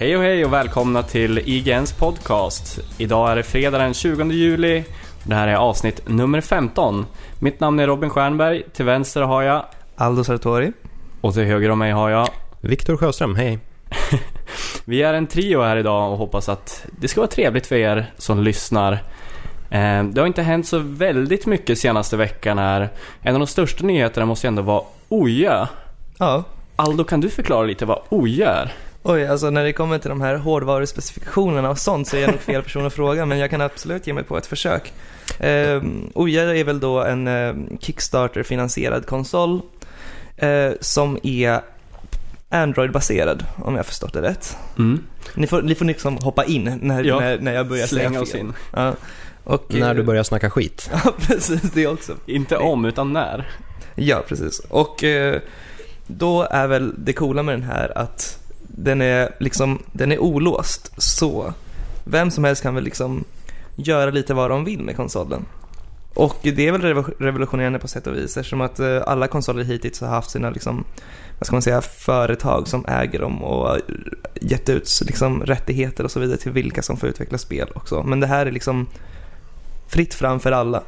Hej och hej och välkomna till IGNs podcast. Idag är det fredag den 20 juli. Det här är avsnitt nummer 15. Mitt namn är Robin Stjernberg. Till vänster har jag Aldo Sartori. och till höger om mig har jag Viktor Sjöström, hej. Vi är en trio här idag och hoppas att det ska vara trevligt för er som lyssnar. Eh, Det har inte hänt så väldigt mycket senaste veckan här. En av de största nyheterna måste ju ändå vara Oja. Ja. Aldo, kan du förklara lite vad Oja är? Oj, alltså när det kommer till de här hårdvaruspecifikationerna och sånt så är jag nog fel person att fråga, men jag kan absolut ge mig på ett försök. Eh, Oja är väl då en eh, Kickstarter-finansierad konsol eh, som är Android-baserad, om jag förstått det rätt. Mm. Ni får, ni får liksom hoppa in när, Ja. när, när jag börjar Slänga säga oss fel. in. Ja. Och, När du eh, börjar snacka skit. Ja, precis, det också. Inte om, utan när. Ja, precis. Och eh, då är väl det coola med den här att den är liksom, den är olåst. Så vem som helst kan väl liksom göra lite vad de vill med konsolen. Och det är väl revolutionerande på sätt och vis eftersom att eh, alla konsoler hittills har haft sina liksom, vad ska man säga, företag som äger dem och gett ut liksom rättigheter och så vidare till vilka som får utveckla spel också. Men det här är liksom fritt fram för alla.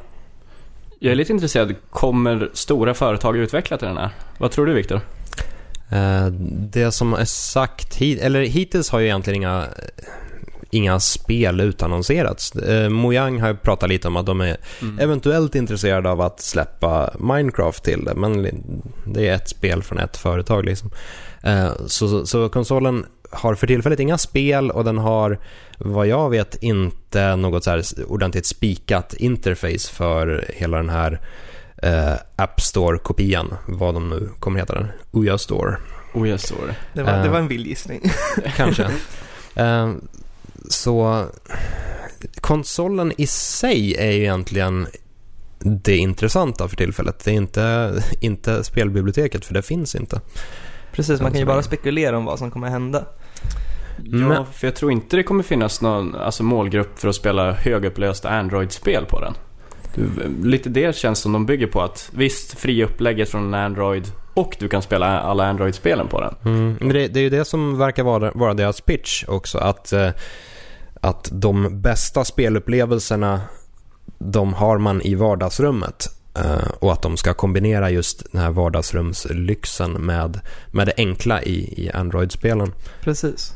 Jag är lite intresserad, kommer stora företag utveckla till den här? Vad tror du Viktor? Eh, Det som är sagt, hit, eller hittills har ju egentligen inga, inga spel utannonserats. Eh, Mojang har ju pratat lite om att de är Mm. eventuellt intresserade av att släppa Minecraft till det, men det är ett spel från ett företag liksom. Eh, Så, så, så konsolen har för tillfället inga spel och den har vad jag vet inte något så här ordentligt spikat interface för hela den här eh, App Store-kopian, vad de nu kommer heta den, Ouya Store Oja står Det var, Eh. det var en vild gissning. kanske. Eh, så konsolen i sig är ju egentligen det intressanta för tillfället. Det är inte, inte spelbiblioteket, för det finns inte. Precis, man kan ju så bara spekulera om vad som kommer hända. Ja, Men- för jag tror inte det kommer finnas någon alltså, målgrupp för att spela högupplösta Android-spel på den. Lite det känns som de bygger på att visst, fria upplägget från en Android och du kan spela alla Android-spelen på den. Mm, men det, det är ju det som verkar vara, vara deras pitch också. Att, eh, att de bästa spelupplevelserna de har man i vardagsrummet. Eh, och att de ska kombinera just den här vardagsrumslyxen med, med det enkla i, i Android-spelen. Precis.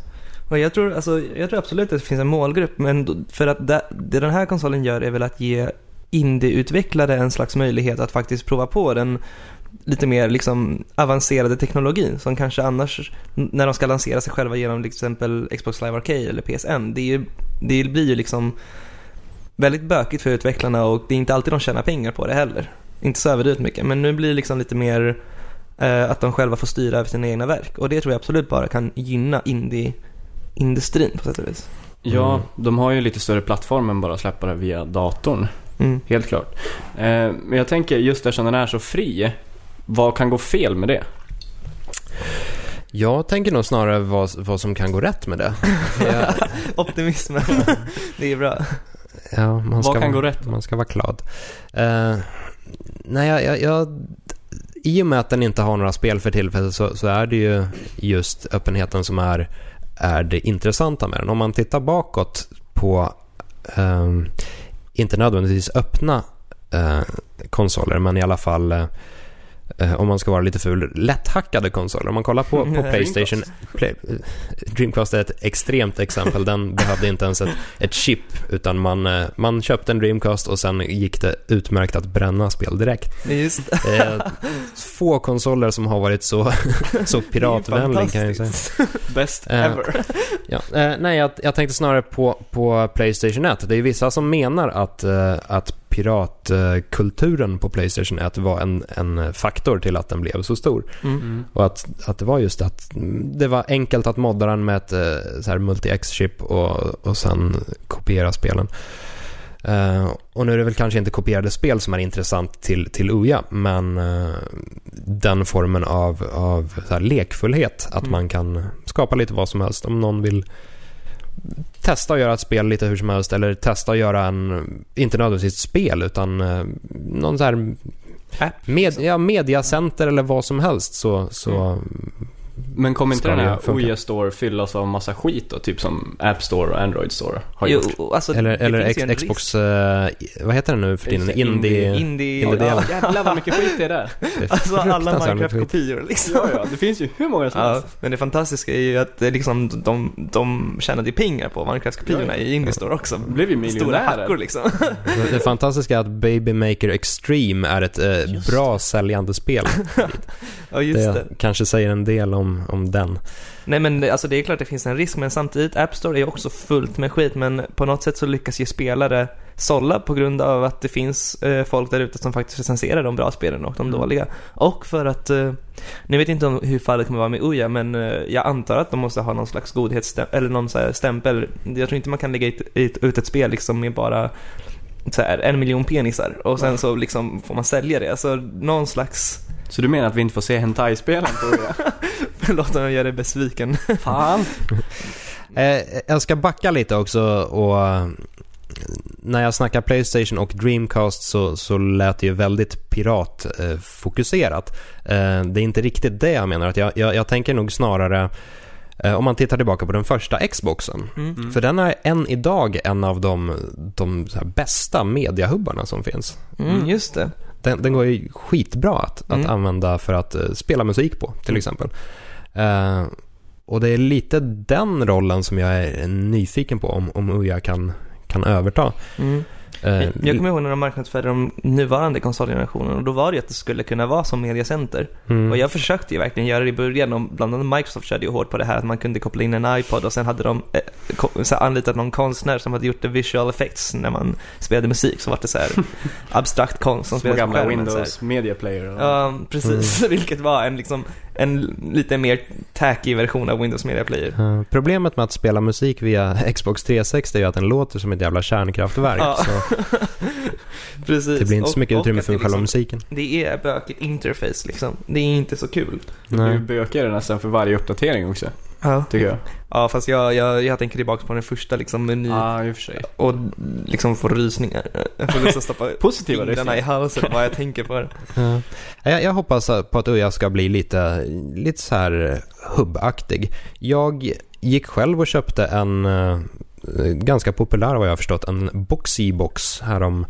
Och jag tror, alltså, jag tror absolut att det finns en målgrupp, men för att det, det den här konsolen gör är väl att ge indieutvecklare en slags möjlighet att faktiskt prova på den lite mer liksom avancerade teknologin som kanske annars, när de ska lansera sig själva genom till exempel Xbox Live Arcade eller PSN, det, är ju, det blir ju liksom väldigt bökigt för utvecklarna och det är inte alltid de tjänar pengar på det heller. Inte så överdrivet mycket, men nu blir det liksom lite mer eh, att de själva får styra över sina egna verk och det tror jag absolut bara kan gynna indie-industrin på sätt och vis. Ja, Mm. de har ju lite större plattform än bara släppa det via datorn. Mm. Helt klart. Eh, men jag tänker just eftersom den är så fri, vad kan gå fel med det? Jag tänker nog snarare vad, vad som kan gå rätt med det. Jag, Optimismen, det är bra. ja, man Vad ska, kan gå rätt? Man ska vara glad. Eh, nej, jag, jag, jag, I och med att den inte har några spel för tillfället så, så är det ju just öppenheten som är, är det intressanta med den. Om man tittar bakåt på, ehm, inte nödvändigtvis öppna eh, konsoler, men i alla fall eh, om man ska vara lite ful, lätthackade konsoler. Om man kollar på, på Playstation, Play, Dreamcast är ett extremt exempel. Den behövde inte ens ett, ett chip, utan man, eh, man köpte en Dreamcast och sen gick det utmärkt att bränna spel direkt. Just få konsoler som har varit så, så piratvänlig kan jag säga. Best Eh, ever. Ja, eh, nej, jag, jag tänkte snarare på, på Playstation 1. Det är vissa som menar att, eh, att piratkulturen på Playstation 1 var en, en faktor till att den blev så stor. Mm. Och att, att det var just att det var enkelt att modda den med ett eh, så här multi-X-chip och, och sen kopiera spelen. Eh, och nu är det väl kanske inte kopierade spel som är intressant till, till Uja, men eh, den formen av, av lekfullhet, att Mm. man kan skapa lite vad som helst. Om någon vill testa att göra ett spel lite hur som helst eller testa att göra en, inte nödvändigtvis ett spel utan eh, någon så här App, med, ja, mediacenter eller vad som helst så, så Men kommer inte den här? OJ Store fyllas av massa skit då? Typ som App Store och Android Store har Jo, gjort? alltså, eller eller finns ju en X- Xbox, eh, vad heter den nu för tiden? Indie- Indie... Indie... Ja, Jävlar vad mycket skit det är där. alltså alla. Minecraft-kopior liksom. Ja, ja, det finns ju hur många som Ja, helst. men det fantastiska är ju att det liksom, de, de tjänade pengar på Minecraft-kopiorna Ja, ja. i Indie Store också. De blev ju Stora miljonärer. hackor liksom. Det- fantastiska är att Baby Maker Extreme är ett eh, bra säljande spel. ja, just det, det. kanske säger en del om, om den. Nej men alltså det är klart det finns en risk, men samtidigt App Store är också fullt med skit, men på något sätt så lyckas ju spelare sålla på grund av att det finns eh, folk där ute som faktiskt recenserar de bra spelen och de Mm. dåliga. Och för att, eh, nu vet jag inte om hur fallet kommer vara med Uja, men eh, jag antar att de måste ha någon slags godhetsstämpel, eller någon så här stämpel. Jag tror inte man kan lägga ut, ut, ett spel liksom med bara så här, en miljon penisar och sen så liksom får man sälja det. Alltså någon slags, Så du menar att vi inte får se hentai-spelen på OJ? förlåt om jag gör dig besviken. Fan! Eh, jag ska backa lite också och eh, när jag snackar Playstation och Dreamcast så, så lät det ju väldigt piratfokuserat. Eh, det är inte riktigt det jag menar. Att jag, jag, jag tänker nog snarare om man tittar tillbaka på den första Xboxen. Mm. För den är än idag en av de, de så här bästa mediahubbarna som finns. Mm, just det. Den, den går ju skitbra att, att Mm. använda för att spela musik på till Mm. exempel. Eh, och det är lite den rollen som jag är nyfiken på om, om Uja kan, kan överta. Mm. Eh, Jag kommer ihåg när de marknadsförde de nuvarande konsolgenerationen och då var det ju att det skulle kunna vara som mediacenter. mm, Och jag försökte ju verkligen göra det i början och bland annat Microsoft körde ju hårt på det här att man kunde koppla in en iPod och sen hade de eh, anlitat någon konstnär som hade gjort det visual effects när man spelade musik så var det så här abstrakt konst som spelades på gamla skärmen. här. Windows Media Player. Ja, precis. Vilket var en, liksom, en lite mer tacky version av Windows Media Player. eh, problemet med att spela musik via Xbox 360 är ju att den låter som ett jävla kärnkraftverk. Ja. Så Precis. det blir inte så mycket och utrymme för själva liksom, musiken. Det är bökigt interface liksom. Det är inte så kul. Det blir Nej. bökigare nästan för varje uppdatering också, Ja. tycker jag. Ja, fast jag, jag, jag tänker tillbaka på den första liksom meny Ja, i och för sig. och liksom får rysningar. Jag får att stoppa Positiva fingrarna i halsen vad jag tänker på det. Ja. Jag, jag hoppas på att Uja ska bli lite, lite så här hubbaktig. Jag gick själv och köpte en eh, ganska populär vad jag har förstått, en Boxy-box härom,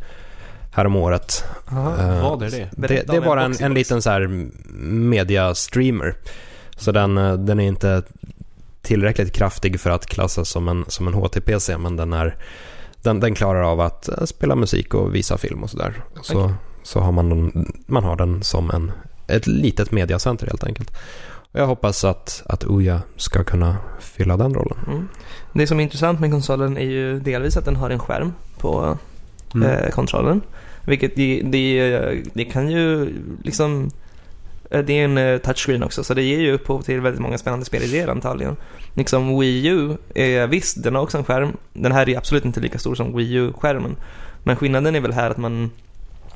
härom året. Eh, Vad är det? Det, det är bara en en, en liten så här media-streamer. Så den, eh, den är inte tillräckligt kraftig för att klassas som en, som en HTPC men den, är, den, den klarar av att eh, spela musik och visa film och sådär. Så, Okej. så har man, den, man har den som en, ett litet mediacenter helt enkelt. Och jag hoppas att, att Uja ska kunna fylla den rollen. Mm. Det som är intressant med konsolen är ju delvis att den har en skärm på Mm. eh, kontrollen. Vilket det, det, det kan ju liksom det är en eh, touchscreen också så det ger ju upphov till väldigt många spännande spelidéer antagligen. Liksom Wii U, är, visst den har också en skärm. Den här är absolut inte lika stor som Wii U-skärmen. Men skillnaden är väl här att man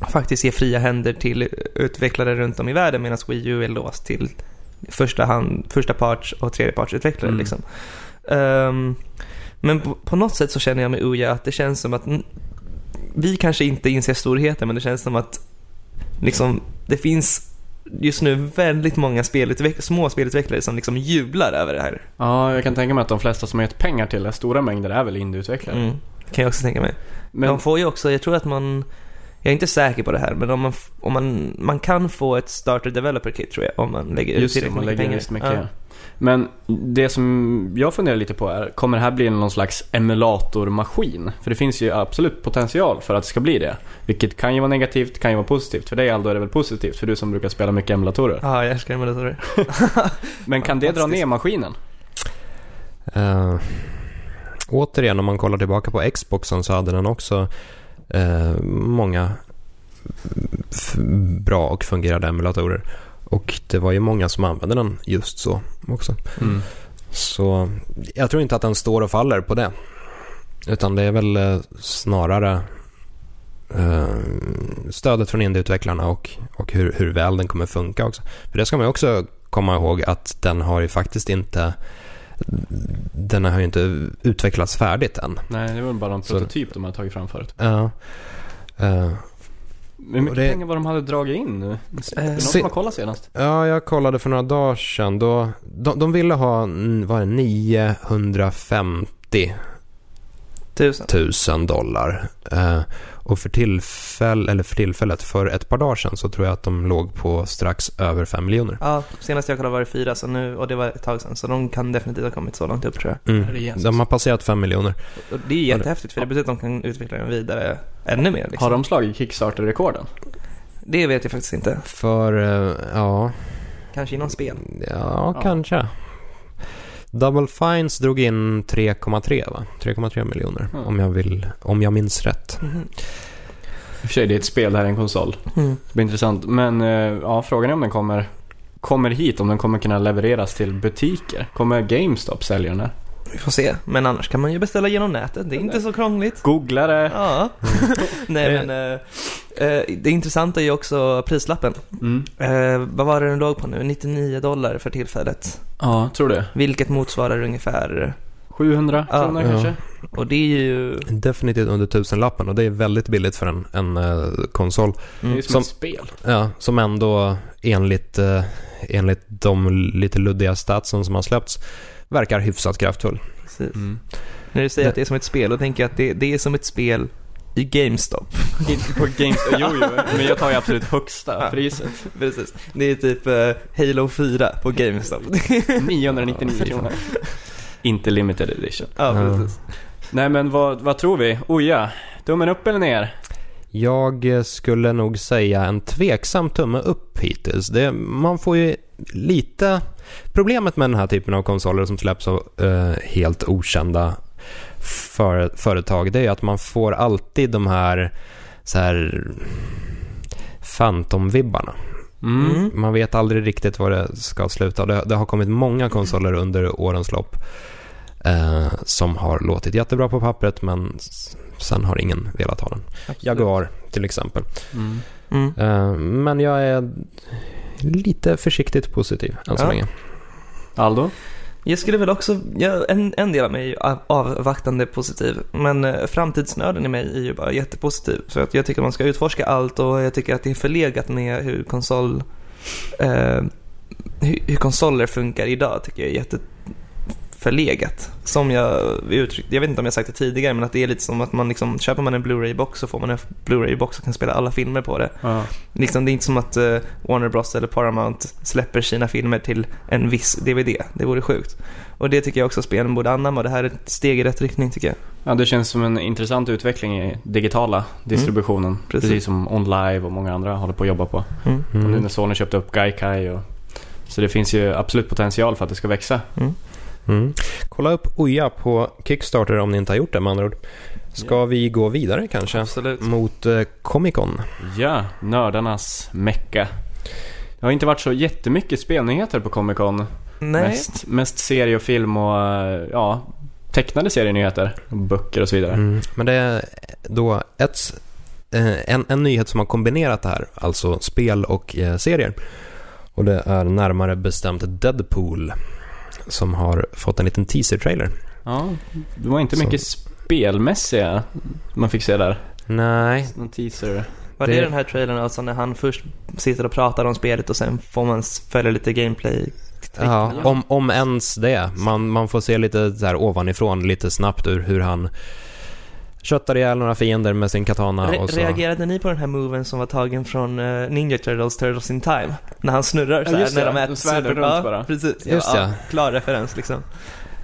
faktiskt ger fria händer till utvecklare runt om i världen medan Wii U är låst till första, hand, första parts och tredjepartsutvecklare. Mm. Liksom. Ehm, men på, på något sätt så känner jag med Uja att det känns som att vi kanske inte inser storheten men det känns som att liksom, det finns just nu väldigt många spelutveck- små spelutvecklare som liksom jublar över det här. Ja, jag kan tänka mig att de flesta som har gett pengar till det, stora mängder, är väl indieutvecklare. Mm. Kan jag också tänka mig. Men De får ju också, jag tror att man, jag är inte säker på det här, men om man, om man, man kan få ett starter developer kit tror jag, om man lägger ut just tillräckligt mycket pengar. visst mycket. Ja. Men det som jag funderar lite på är, kommer det här bli någon slags emulatormaskin? För det finns ju absolut potential för att det ska bli det. Vilket kan ju vara negativt, kan ju vara positivt. För dig Aldo är det väl positivt, för du som brukar spela mycket emulatorer. Ja, jag älskar emulatorer. Men kan det dra ner maskinen? Uh, återigen, om man kollar tillbaka på Xboxen så hade den också eh, många bra och fungerande emulatorer. Och det var ju många som använde den just så också. Mm. Så jag tror inte att den står och faller på det. Utan det är väl eh, snarare eh, stödet från indieutvecklarna och, och hur, hur väl den kommer funka också. För det ska man också komma ihåg att den har ju faktiskt inte den har ju inte utvecklats färdigt än. Nej, det var bara en Så- prototyp de har tagit fram förut. Ja. Eh, Hur mycket det- pengar var de hade dragit in nu? Är det någon som har kollat senast? Ja, jag kollade för några dagar sedan. Då, de, de ville ha är det, 950 Tusen. 000 dollar. Eh, och för, tillfäll, eller för tillfället, för ett par dagar sedan så tror jag att de låg på strax över 5 miljoner. Ja, senast jag kollade var det fyra, så nu, och det var ett tag sedan. Så de kan definitivt ha kommit så långt upp tror jag. Mm. De har passerat 5 miljoner. Och det är jättehäftigt, för det betyder att de kan utveckla den vidare ännu mer. Liksom. Har de slagit Kickstarter-rekorden? Det vet jag faktiskt inte. För, eh, ja, Kanske inom spel. ja, Ja. kanske. Double Fines drog in 3,3 va? 3,3 miljoner Mm. om, jag vill, om jag minns rätt. Mhm. I och för sig, det är ett spel, det här är en konsol. Mm. Det blir intressant. Men eh, ja, frågan är om den kommer, kommer hit, om den kommer kunna levereras till butiker. Kommer GameStop sälja den här? Vi får se. Men annars kan man ju beställa genom nätet. Det är inte så krångligt. Googla det. Ja. Nej men, eh, eh, det intressanta är ju också prislappen. Mm. Eh, vad var det den låg på nu? 99 dollar för tillfället. Ja, tror det. Vilket motsvarar ungefär, 700 Ja. kronor Ja. kanske? och det är ju... Definitivt under tusenlappen och det är väldigt billigt för en, en eh, konsol. Det är ju Mm. som, Som- ett spel. Ja, som ändå enligt, eh, enligt de lite luddiga statsen som har släppts verkar hyfsat kraftfull. Precis. Mm. När du säger Det- att det är som ett spel, då tänker jag att det, det är som ett spel i GameStop. På GameStop, jo jo, men jag tar ju absolut högsta priset. Precis. Det är typ eh, Halo 4 på GameStop. 999 kronor. Inte limited edition. ja, precis. Nej men vad, vad tror vi? Oja, tummen upp eller ner? Jag skulle nog säga en tveksam tumme upp hittills. Det, man får ju lite... Problemet med den här typen av konsoler som släpps av eh, helt okända för, företag, det är att man får alltid de här, så här Phantom-vibbarna. Mm. Man vet aldrig riktigt vad det ska sluta. Det, det har kommit många konsoler under årens lopp eh, som har låtit jättebra på pappret men sen har ingen velat ha den. Jaguar till exempel. Mm. Mm. Eh, men jag är lite försiktigt positiv än så Ja. länge. Aldo? Jag skulle väl också, ja, en, en del av mig är ju av- avvaktande positiv, men eh, framtidsnörden i mig är ju bara jättepositiv. Så att jag tycker man ska utforska allt och jag tycker att det är förlegat med hur konsol, eh, hur, hur konsoler funkar idag tycker jag är jätteförlegat. Som jag uttryckte, jag vet inte om jag sagt det tidigare, men att det är lite som att man liksom, köper man en Blu-ray-box så får man en Blu-ray-box och kan spela alla filmer på det. Ja. Liksom, det är inte som att eh, Warner Bros eller Paramount släpper sina filmer till en viss DVD. Det vore sjukt. Och det tycker jag också spelen borde anamma det här är ett steg i rätt riktning tycker jag. ja, det känns som en intressant utveckling i digitala distributionen. Precis. Precis som OnLive och många andra håller på att jobba på. Mm. Och nu Mm. när Sony köpte upp Gaikai och... Så det finns ju absolut potential för att det ska växa. Mm. Kolla upp Oja på Kickstarter om ni inte har gjort det med andra ord. Ska Ja. vi gå vidare kanske Absolut. mot eh, Comic Con? Ja, nördarnas mecka. Det har inte varit så jättemycket spelnyheter på Comic Con. Nej. Mest, mest serie och film och eh, ja, tecknade serienyheter. Böcker och så vidare. Mm. Men det är då ett, eh, en, en nyhet som har kombinerat det här, alltså spel och eh, serier. Och det är närmare bestämt Deadpool som har fått en liten teaser-trailer. Ja, det var inte Så. mycket spelmässiga man fick se där. Nej, Någon teaser. Var det, Det- den här trailern alltså när han först sitter och pratar om spelet och sen får man följa lite gameplay? ja, om, om ens det. Man, man får se lite så här ovanifrån, lite snabbt ur hur han köttar ihjäl några fiender med sin katana. Re- och så. Reagerade ni på den här moven som var tagen från eh, Ninja Turtles, Turtles in Time? När han snurrar så Ja, här, när det. de äter svärden super- runt ja, bara. Precis, Just ja, ja. Klar referens liksom.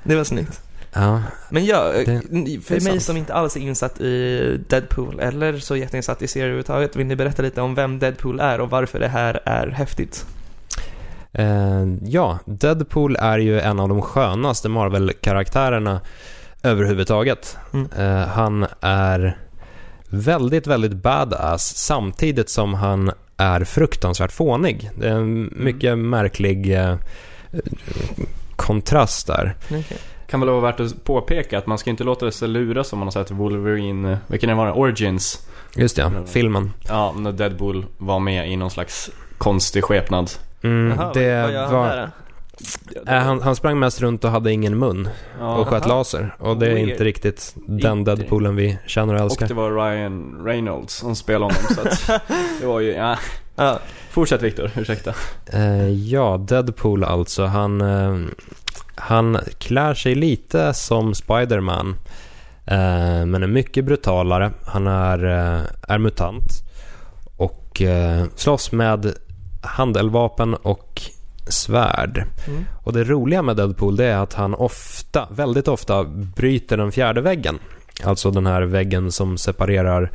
Det var snyggt. Ja, Men ja, Det- eh, det för är mig sant. som inte alls är insatt i Deadpool eller så jätteinsatt i serier överhuvudtaget, vill ni berätta lite om vem Deadpool är och varför det här är häftigt? Eh, ja, Deadpool är ju en av de skönaste Marvel-karaktärerna överhuvudtaget. Mm. Eh, han är väldigt, väldigt badass samtidigt som han är fruktansvärt fånig. Det är en mycket märklig eh, kontrast där. Okay. Kan väl vara värt att påpeka att man ska inte låta sig luras om man har sett Wolverine, vilken det var, Origins. Just det, Mm. filmen. Ja, när Deadpool var med i någon slags konstig skepnad. Mm, Jaha, det vad gör han var... där han, han sprang mest runt och hade ingen mun Ja. och sköt Aha. laser. Och det är inte riktigt den Inte. Deadpoolen vi känner och Och älskar. det var Ryan Reynolds som spelade honom så att det var ju, ja. Ja, Fortsätt Viktor, ursäkta. Eh, ja, Deadpool alltså. Han, eh, han klär sig lite som Spiderman. Eh, men är mycket brutalare. Han är, eh, är mutant. Och eh, slåss med handeldvapen och svärd. Mm. Och det roliga med Deadpool det är att han ofta, väldigt ofta, bryter den fjärde väggen. Alltså den här väggen som separerar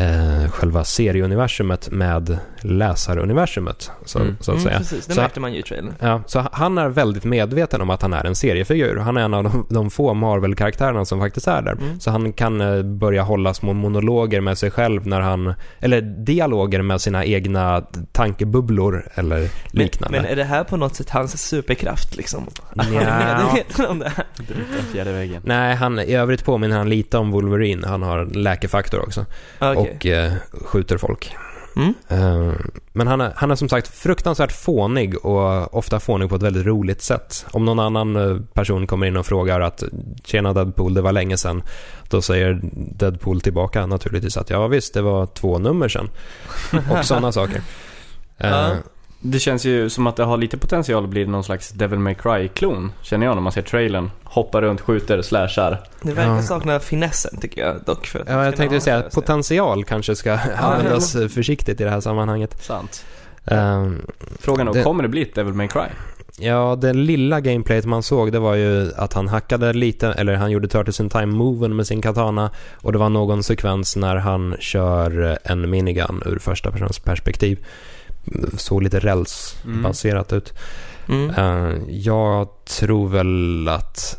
eh, själva serieuniversumet med läsaruniversumet. Så, Mm. så att mm, säga. precis. Det Så- märkte man ju i trailern. Ja, så han är väldigt medveten om att han är en seriefigur. Han är en av de, de få Marvel-karaktärerna som faktiskt är där. Mm. Så han kan eh, börja hålla små monologer med sig själv när han, eller dialoger med sina egna tankebubblor eller liknande. Men, men är det här på något sätt hans superkraft liksom? Han är medveten om det här. Bryta fjärde väggen. Nej, han, i övrigt påminner han lite om Wolverine. Han har läkefaktor också Okej. och eh, skjuter folk. Mm. Eh, men han är, han är som sagt fruktansvärt fånig och ofta fånig på ett väldigt roligt sätt. Om någon annan eh, person kommer in och frågar att “Tjena Deadpool, det var länge sedan”, då säger Deadpool tillbaka naturligtvis att “Ja visst, det var två nummer sedan” och sådana saker. Eh. Det känns ju som att det har lite potential att bli någon slags Devil May Cry-klon, känner jag när man ser trailern. Hoppar runt, skjuter, slashar. Det verkar Ja. sakna finessen tycker jag dock. För att Ja, jag tänkte säga att potential kanske ska användas försiktigt i det här sammanhanget. Sant. Eh, Frågan är, Det- kommer det bli ett Devil May Cry? Ja, det lilla gameplayet man såg det var ju att han hackade lite, eller han gjorde Turtles in Time-moven med sin katana och det var någon sekvens när han kör en minigun ur första persons perspektiv. Såg lite rälsbaserat ut. Mm. Eh, jag tror väl att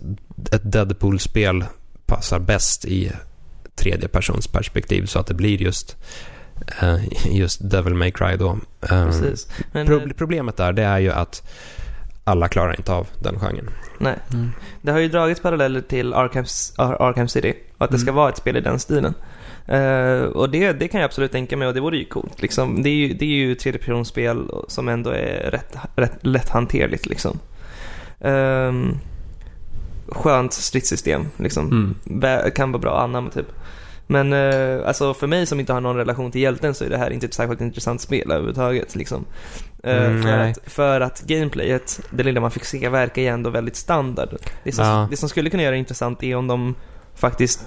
ett Deadpool-spel passar bäst i tredje persons perspektiv så att det blir just, eh, just Devil May Cry då. Precis. Men, Pro- problemet där det är ju att alla klarar inte av den genren. nej. Det har ju dragits paralleller till Arkham, Ar- Arkham City och att det ska Mm. vara ett spel i den stilen. Eh, och det, det kan jag absolut tänka mig och det vore ju coolt. Liksom. Det är ju, det är ju tredjepersonsspel som ändå är rätt, rätt lätthanterligt. Liksom. Um, skönt stridssystem. Liksom. Mm. Kan vara bra att anamma typ. Men eh, alltså för mig som inte har någon relation till hjälten så är det här inte ett särskilt intressant spel överhuvudtaget. Liksom. Eh, Mm, för, att, för att gameplayet, det lilla man fick se, verkar ju ändå väldigt standard. Det som, Ja. det som skulle kunna göra det intressant är om de faktiskt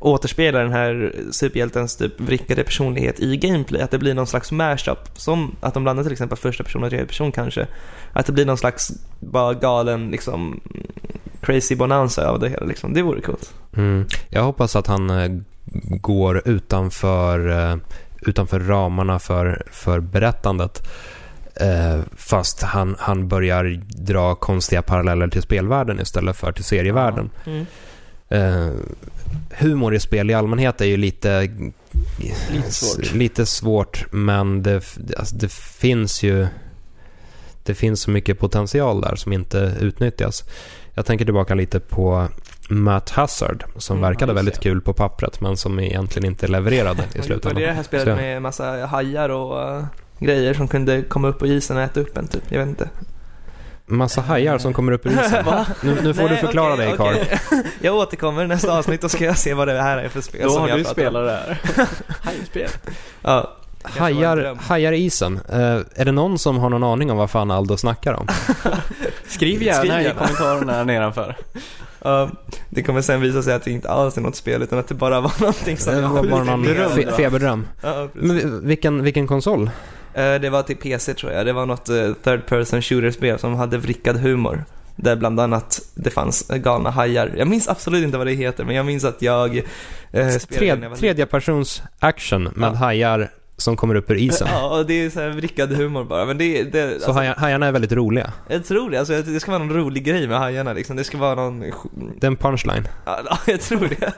återspelar den här superhjältens typ vrickade personlighet i gameplay. Att det blir någon slags mashup. Som att de blandar till exempel första person och tredje person kanske. Att det blir någon slags bara galen liksom crazy bonanza av det hela liksom. Det vore coolt. Mm. Jag hoppas att han eh, går utanför, eh, utanför ramarna för, för berättandet. Eh, fast han, han börjar dra konstiga paralleller till spelvärlden istället för till serievärlden. Mm. Humor i spel i allmänhet är ju lite, Lite svårt. lite svårt men det, alltså det finns ju det finns så mycket potential där som inte utnyttjas. Jag tänker tillbaka lite på Matt Hazard som Mm, verkade väldigt det. kul på pappret men som egentligen inte levererade i slutändan. det här spelet Så- med massa hajar och eh, grejer som kunde komma upp på isen och äta upp en typ. Jag vet inte. Massa hajar som kommer upp ur isen. Nu, nu får du Nej, förklara okej, dig Karl. okej. jag återkommer i nästa avsnitt och ska jag se vad det här är för spel Då som har jag du spelat det här. Hajspel. Ja. Hajar, hajar i isen. Eh, är det någon som har någon aning om vad fan Aldo snackar om? Skriv gärna, Skriv i gärna. kommentarerna nedanför. Ja, det kommer sen visa sig att det inte alls är något spel utan att det bara var någonting som Det var bara någon feberdröm. Ja. Men vilken, vilken konsol? Eh, Det var till PC tror jag. Det var något eh, third person shooter-spel som hade vrickad humor. Där bland annat det fanns eh, galna hajar. Jag minns absolut inte vad det heter, men jag minns att jag eh, Tred, tredje persons action med Ja. hajar som kommer upp ur isen. Ja, och det är så här vrickad humor bara. Men det, det Så alltså, hajar, hajarna är väldigt roliga. jag tror det. Alltså, det ska vara någon rolig grej med hajarna liksom. Det ska vara någon... Det är en punchline. Ja, jag tror det.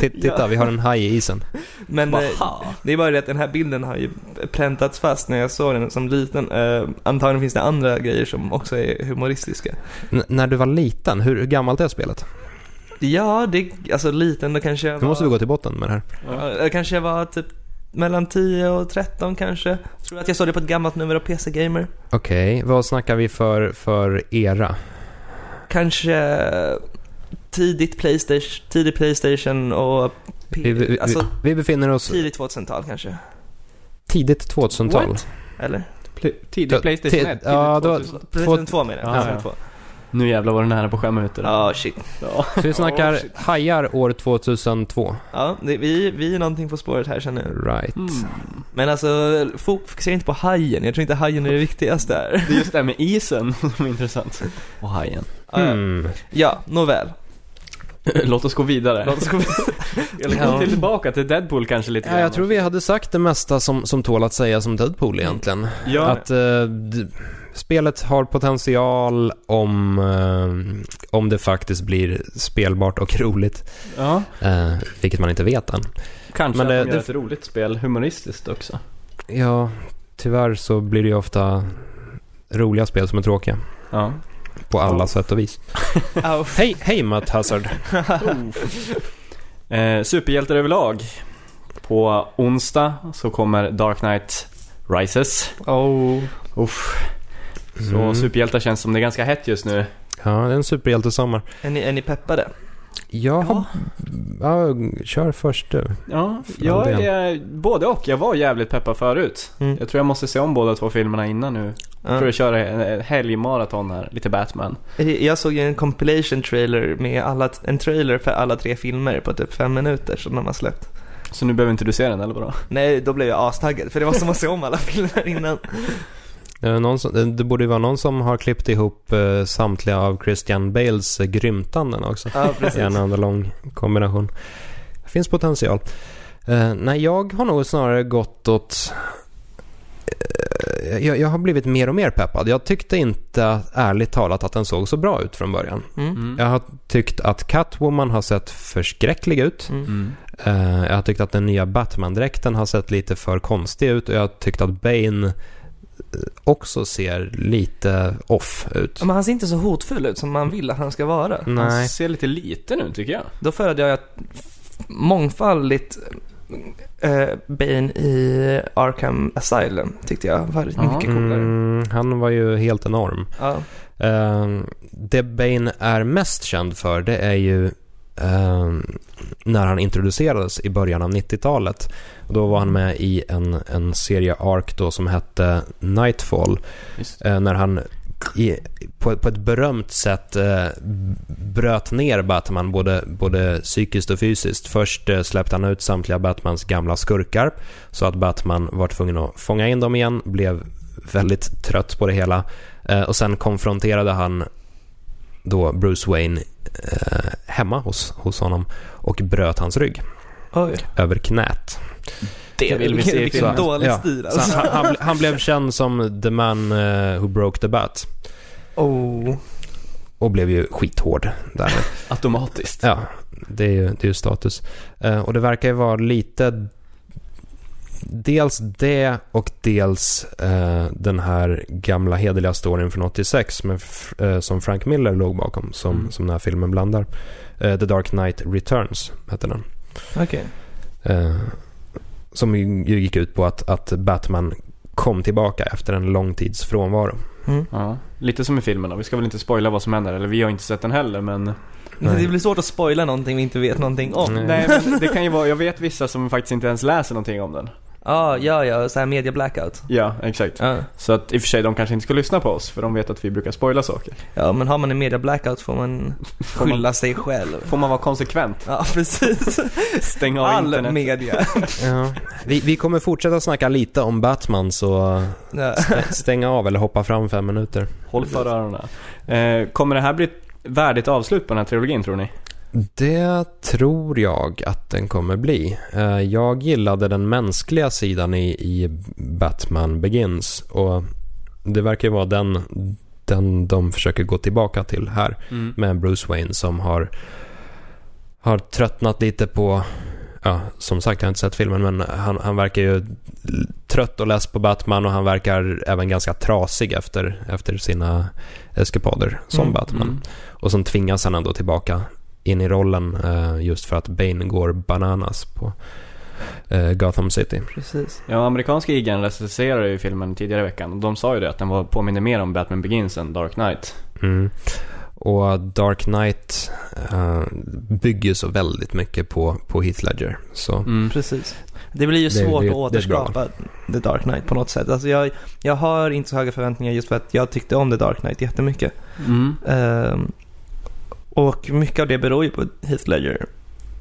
Titta, Ja. vi har en haj i isen. Men eh, Baha. det är bara det att den här bilden har ju präntats fast när jag såg den som liten. Eh, antagligen finns det andra grejer som också är humoristiska. N- när du var liten, hur, gammalt är spelet? Ja, det, alltså liten, då kanske jag Nu var... måste vi gå till botten med det här. Ja, kanske jag var typ mellan 10 och 13 kanske. Jag tror att jag såg det på ett gammalt nummer av PC Gamer. Okej, vad snackar vi för, för era? Kanske tidigt Playstation, tidig Playstation och P- Vi, vi, alltså vi, befinner oss tidigt 2000-tal kanske. tidigt 2000-tal. What? Eller? Pl- tidig Då- Playstation ti- 1, ja, då- tidigt 2000. Playstation 2 menar jag. Ja, Playstation ja. 2. Nu jävlar var du nära på att skämma ut det där. Ja, shit. Ja. Så vi snackar Oh, shit. hajar år 2002. Ja, det, vi, vi är någonting på spåret här känner jag. Right. Mm. Men alltså, fokusera inte på hajen. Jag tror inte hajen är det viktigaste här. Det är just det här med isen som är intressant. Och hajen. Ja, Hmm. Ja, nåväl. Låt oss gå vidare. Låt oss gå Eller Ja. gå tillbaka till Deadpool kanske lite Ja, grann. jag tror vi hade sagt det mesta som, som tål att säga som Deadpool egentligen. Ja, Att eh, spelet har potential om, eh, om det faktiskt blir spelbart och roligt. ja. Eh, vilket man inte vet än. kanske Men att det- de gör det- ett roligt spel, humoristiskt också. Ja, tyvärr så blir det ju ofta roliga spel som är tråkiga. Ja. På alla Ja. sätt och vis. Hej, hej Matt Hazard. Eh, superhjältar överlag. På onsdag så kommer Dark Knight Rises. Oh. Uff. Så Mm. superhjältar känns som det är ganska hett just nu. Ja, det är en superhjältesommar. Är ni, är ni peppade? Jag har... Ja, kör först du. Ja, jag är både och. Jag var jävligt peppad förut. Mm. Jag tror jag måste se om båda två filmerna innan nu. Jag tror Ja. jag kör en en helgmaraton här, lite Batman. Jag såg ju en compilation trailer med alla, en trailer för alla tre filmer på typ fem minuter som de har släppt. Så nu behöver inte du se den eller vadå? Nej, då blev jag astaggad för det var som att se om alla filmer innan. Någon som, det- borde ju vara någon som har klippt ihop eh, samtliga av Christian Bales eh, grymtanden också. Ja, precis. en enda lång kombination. Det finns potential. Eh, nej, jag har nog snarare gått åt... Eh, jag, jag har blivit mer och mer peppad. Jag tyckte inte, ärligt talat, att den såg så bra ut från början. Mm. Jag har tyckt att Catwoman har sett förskräcklig ut. Mm. Mm. Eh, jag har tyckt att den nya Batman-dräkten har sett lite för konstig ut och jag har tyckt att Bane också ser lite off ut. Men han ser inte så hotfull ut som man vill att han ska vara. Han Nej. ser lite liten ut tycker jag. Då föredrar jag mångfaldigt eh, Bane i Arkham Asylum tyckte jag var mycket Ja. coolare. Mm, han var ju helt enorm. Ja. Eh, det Bane är mest känd för det är ju eh, när han introducerades i början av 90-talet. Och Då var han med i en, en serie Ark då som hette Nightfall. Eh, när han i, på, på ett berömt sätt eh, bröt ner Batman både, både psykiskt och fysiskt. Först eh, släppte han ut samtliga Batmans gamla skurkar så att Batman var tvungen att fånga in dem igen, blev väldigt trött på det hela eh, och sen konfronterade han då Bruce Wayne eh, hemma hos, hos honom och bröt hans rygg Oj. över knät. Det vill vi se i Vilken filmen. dålig Ja. stil Så alltså. han, han, han blev känd som the man eh, who broke the bat Oh. och blev ju skithård därmed. Automatiskt. Ja, det är ju, det är ju status. Eh, och det verkar ju vara lite dels det och dels eh, den här gamla hederliga storyn från 86 med, eh, som Frank Miller låg bakom som, Mm. som den här filmen blandar. Eh, The Dark Knight Returns hette den. Okej. Eh, som ju, ju gick ut på att, att Batman kom tillbaka efter en lång tids frånvaro. Mm. Ja, lite som i filmen då. Vi ska väl inte spoila vad som händer, eller vi har inte sett den heller men... Nej. Det blir svårt att spoila någonting vi inte vet någonting om. Nej. Nej men det kan ju vara, jag vet vissa som faktiskt inte ens läser någonting om den. Ja, ja, ja, så här media blackout. Ja, exakt. Ja. Så att i och för sig de kanske inte ska lyssna på oss, för de vet att vi brukar spoila saker. ja, men har man en media blackout får man skylla sig själv. Får man vara konsekvent? Ja, precis. Stänga av All internet. media. Ja. Vi, vi kommer fortsätta snacka lite om Batman så Ja. stä- stänga av eller hoppa fram fem minuter. Håll för öronen. Eh, kommer det här bli ett värdigt avslut på den här trilogin tror ni? Det tror jag att den kommer bli. Eh, Jag gillade den mänskliga sidan i, i Batman Begins och det verkar vara den, den de försöker gå tillbaka till här med Bruce Wayne som har, har tröttnat lite på Ja, som sagt, jag har inte sett filmen, men han, han verkar ju trött och less på Batman och han verkar även ganska trasig efter, efter sina eskapader som Mm, Batman. Mm. Och sen tvingas han ändå tillbaka in i rollen eh, just för att Bane går bananas på, eh, Gotham City. Precis. Ja, amerikanska IGN recenserade ju filmen tidigare i veckan och de sa ju det att den var, påminner mer om Batman Begins än Dark Knight. Mm. Och Dark Knight eh, bygger så väldigt mycket på, på Heath Ledger. Så Mm. Precis. Det blir ju svårt det- att det bra återskapa The Dark Knight på något sätt. Alltså jag, jag har inte så höga förväntningar just för att jag tyckte om The Dark Knight jättemycket. Mm. Ehm, och mycket av det beror ju på Heath Ledger.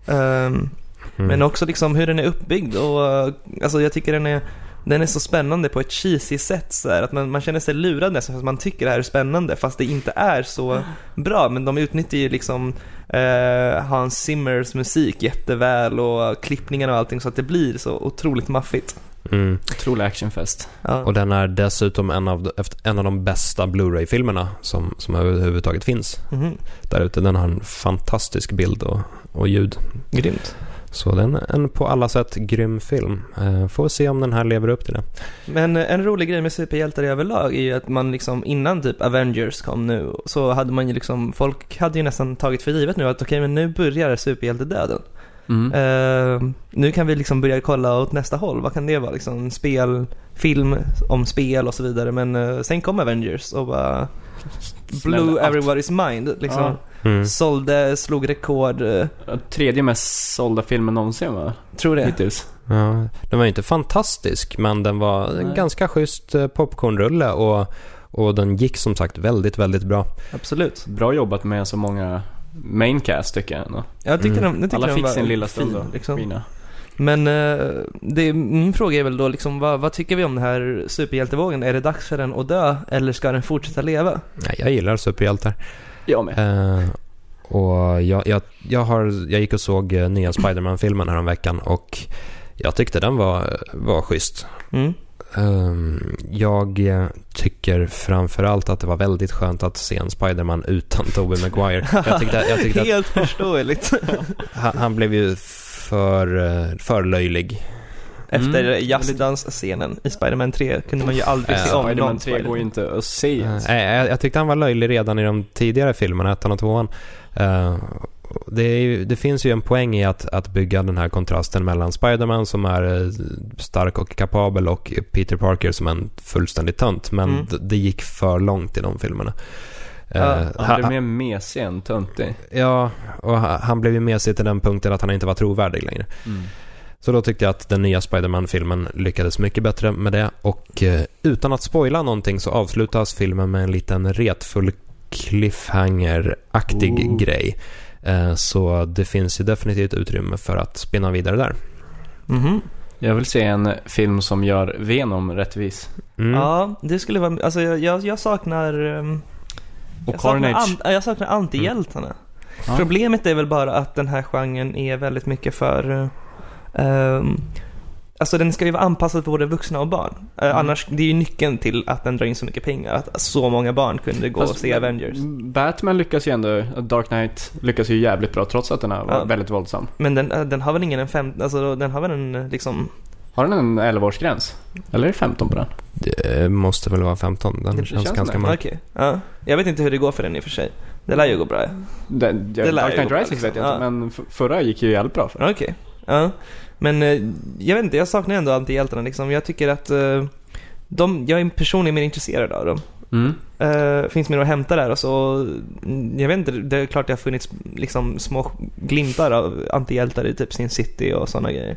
Ehm, mm. Men också liksom hur den är uppbyggd och uh, alltså jag tycker den är, den är så spännande på ett cheesy sätt så här, att man, man känner sig lurad nästan för att man tycker det här är spännande fast det inte är så bra. Men de utnyttjar ju liksom eh, Hans Zimmers musik jätteväl och klippningen och allting så att det blir så otroligt maffigt. Mm. Otrolig actionfest. Ja. Och den är dessutom en av, en av de bästa Blu-ray-filmerna som, som överhuvudtaget finns Mhm. där ute. Den har en fantastisk bild och, och ljud. Grymt. Så den är en på alla sätt grym film. Eh, får se om den här lever upp till det. Men en rolig grej med superhjältar i överlag är ju att man liksom innan typ Avengers kom nu så hade man ju liksom, folk hade ju nästan tagit för givet nu att okej men nu börjar superhjältedöden. Mm. Eh, nu kan vi liksom börja kolla åt nästa håll. Vad kan det vara? Liksom spel, film om spel och så vidare. Men eh, sen kom Avengers och bara blew allt. everybody's mind. Liksom. Ja. Mm. Sålde, slog rekord. eh, Tredje mest sålda filmen någonsin va? tror det. Hittills. Ja, den var inte fantastisk, men den var en Nej. ganska schysst popcornrulle och, och den gick som sagt väldigt, väldigt bra. Absolut. Bra jobbat med så många maincast tycker jag ändå. Jag tyckte Mm. jag tyckte Alla fick sin lilla fin, stund då. liksom. Fina. Men eh, det, min fråga är väl då liksom, vad, vad tycker vi om den här superhjältevågen? Är det dags för den att dö eller ska den fortsätta leva? Nej, jag gillar superhjältar. Jag med. Eh, och jag, jag, jag, har, jag gick och såg eh, nya Spider-Man-filmen häromveckan och jag tyckte den var, var schysst. Mm. Ehm, jag tycker framförallt att det var väldigt skönt att se en Spider-Man utan Tobey Maguire. Jag tyckte, jag tyckte att Helt förståeligt. han, han blev ju för, eh, för löjlig. Efter Mm. jazzdans-scenen i Spider-Man 3 kunde man ju aldrig Ja, se om Spiderman någon 3 går ju inte att se. Eh, jag, jag tyckte han var löjlig redan i de tidigare filmerna, ettan och tvåan. Eh, det, är det finns ju en poäng i att, att bygga den här kontrasten mellan Spider-Man som är eh, stark och kapabel och Peter Parker som är en fullständig tönt. Men Mm. det gick för långt i de filmerna. Eh, Ja, Han ha- blev mer mesig än töntig. Ja, och ha- han blev ju mesig till den punkten att han inte var trovärdig längre. Mm. Så då tyckte jag att den nya Spider-Man-filmen lyckades mycket bättre med det. Och eh, utan att spoila någonting så avslutas filmen med en liten retfull cliffhanger-aktig Ooh. grej. Eh, så det finns ju definitivt utrymme för att spinna vidare där. Mhm. Jag vill se en film som gör Venom rättvis. Mm. Ja, det skulle vara, alltså jag, jag, jag saknar... ehm, Och jag saknar, Carnage. an, jag saknar antihjältarna. Ja. Problemet är väl bara att den här genren är väldigt mycket för... ehm, alltså den ska ju vara anpassad för både vuxna och barn. Eh, Mm. Annars, det är ju nyckeln till att den drar in så mycket pengar. Att så många barn kunde gå Fast och se Avengers. Batman lyckas ju ändå, Dark Knight lyckas ju jävligt bra trots att den är Ja. väldigt våldsam. Men den, eh, den har väl ingen en fem, alltså den har väl en eh, liksom... Har den en 11-årsgräns? Eller är det 15 på den? Det måste väl vara 15. Den Det känns, känns ganska det. mörk. Okej, ja. Jag vet inte hur det går för den i och för sig. Det lär ju gå bra. Den, Det lär Dark Knight Rises vet jag liksom. inte, men f- förra gick ju jävligt bra för den. Okej, ja. Men eh, jag vet inte, jag saknar ändå antihjältarna liksom. Jag tycker att eh, de, jag är personligen mer intresserad av dem. Mm. Uh, finns mer att hämta där och så, mm, jag vet inte, det är klart det har funnits liksom små glimtar av antihjältar i typ Sin City och sådana grejer.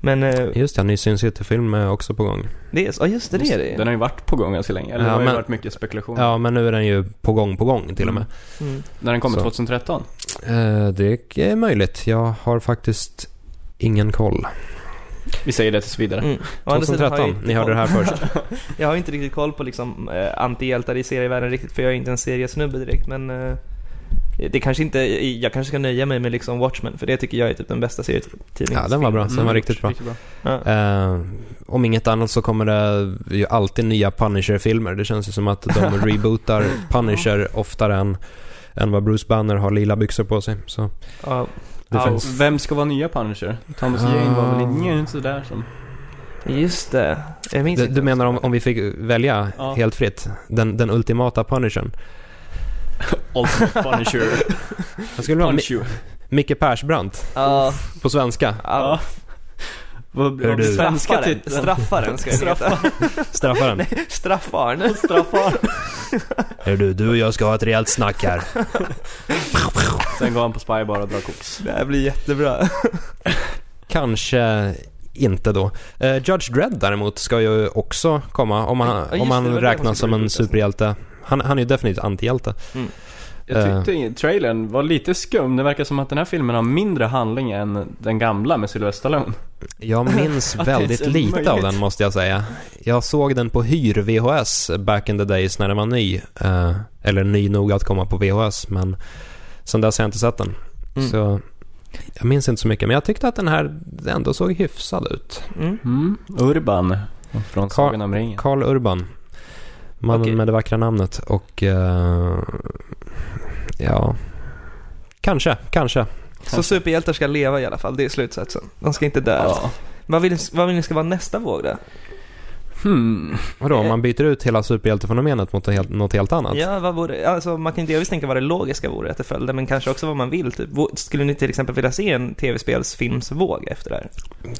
Men eh, Just det, en ny Sin City-film är också på gång. det är, ja just det, det är det Den har ju varit på gång ganska länge. Eller Ja, det har ju men- varit mycket spekulation. Ja, men nu är den ju på gång på gång till och med. mm. När den kommer Så. 2013. Eh, det är möjligt. Jag har faktiskt ingen koll. Vi säger det tills vidare. Mm. Å andra sidan har jag 2013, inte ni hörde det här först. Jag har inte riktigt koll på liksom eh, antihjältar i serievärlden riktigt för jag är inte en seriesnubbe direkt men eh, det kanske inte, jag kanske ska nöja mig med liksom Watchmen för det tycker jag är typ den bästa serietidningen. Ja, den var bra. Den var riktigt bra. Ja. Eh, om inget annat så kommer det ju alltid nya Punisher-filmer. Det känns ju som att de rebootar Punisher oftare än, än vad Bruce Banner har lila byxor på sig. Så Ja, Ja, finns... Vem ska vara nya Punisher? Thomas Ah. Jane var väl ingen sådär som... just det. Jag minns Du, inte. du menar om, om vi fick välja Ja. helt fritt? Den, den ultimata Punishern? Ultimate Punisher. Jag skulle vara. Micke Persbrandt Ja, på svenska. ja. Vad Hör du? svenska Straffaren, titeln? straffaren ska det heta. Straffaren. Straffaren. Straffar. Hör du, du och jag ska ha ett rejält snack här. Sen går han på Spy bara och drar koks. Det här blir jättebra. Kanske inte då. Eh, Judge Dredd däremot ska ju också komma om Ja, han, just om det, han det var det räknas som en superhjälte. Han, han är ju definitivt antihjälte. Jag tyckte trailern var lite skum. Det verkar som att den här filmen har mindre handling än den gamla med Sylvester Stallone. Jag minns väldigt lite möjligt. av den måste jag säga. Jag såg den på hyr-VHS back in the days när den var ny. Eh, eller ny nog att komma på VHS, men sen dess har jag inte sett den. Mm. Så jag minns inte så mycket, men jag tyckte att den här ändå såg hyfsad ut. Mm. Mm. Urban. Från Sagan om ringen. Carl Urban. Mannen Okej. med det vackra namnet och... eh, ja... Kanske, kanske. Så superhjältar ska leva i alla fall, det är slutsatsen. De ska inte dö. Ja. Vad, vill, vad vill ni ska vara nästa våg då? Hmm. Vadå, om man byter ut hela superhjältefenomenet mot något helt, något helt annat? Ja, vad vore, alltså man kan inte delvis tänka vad det logiska vore att det följde, men kanske också vad man vill typ. Skulle ni till exempel vilja se en tv-spelsfilmsvåg efter det här?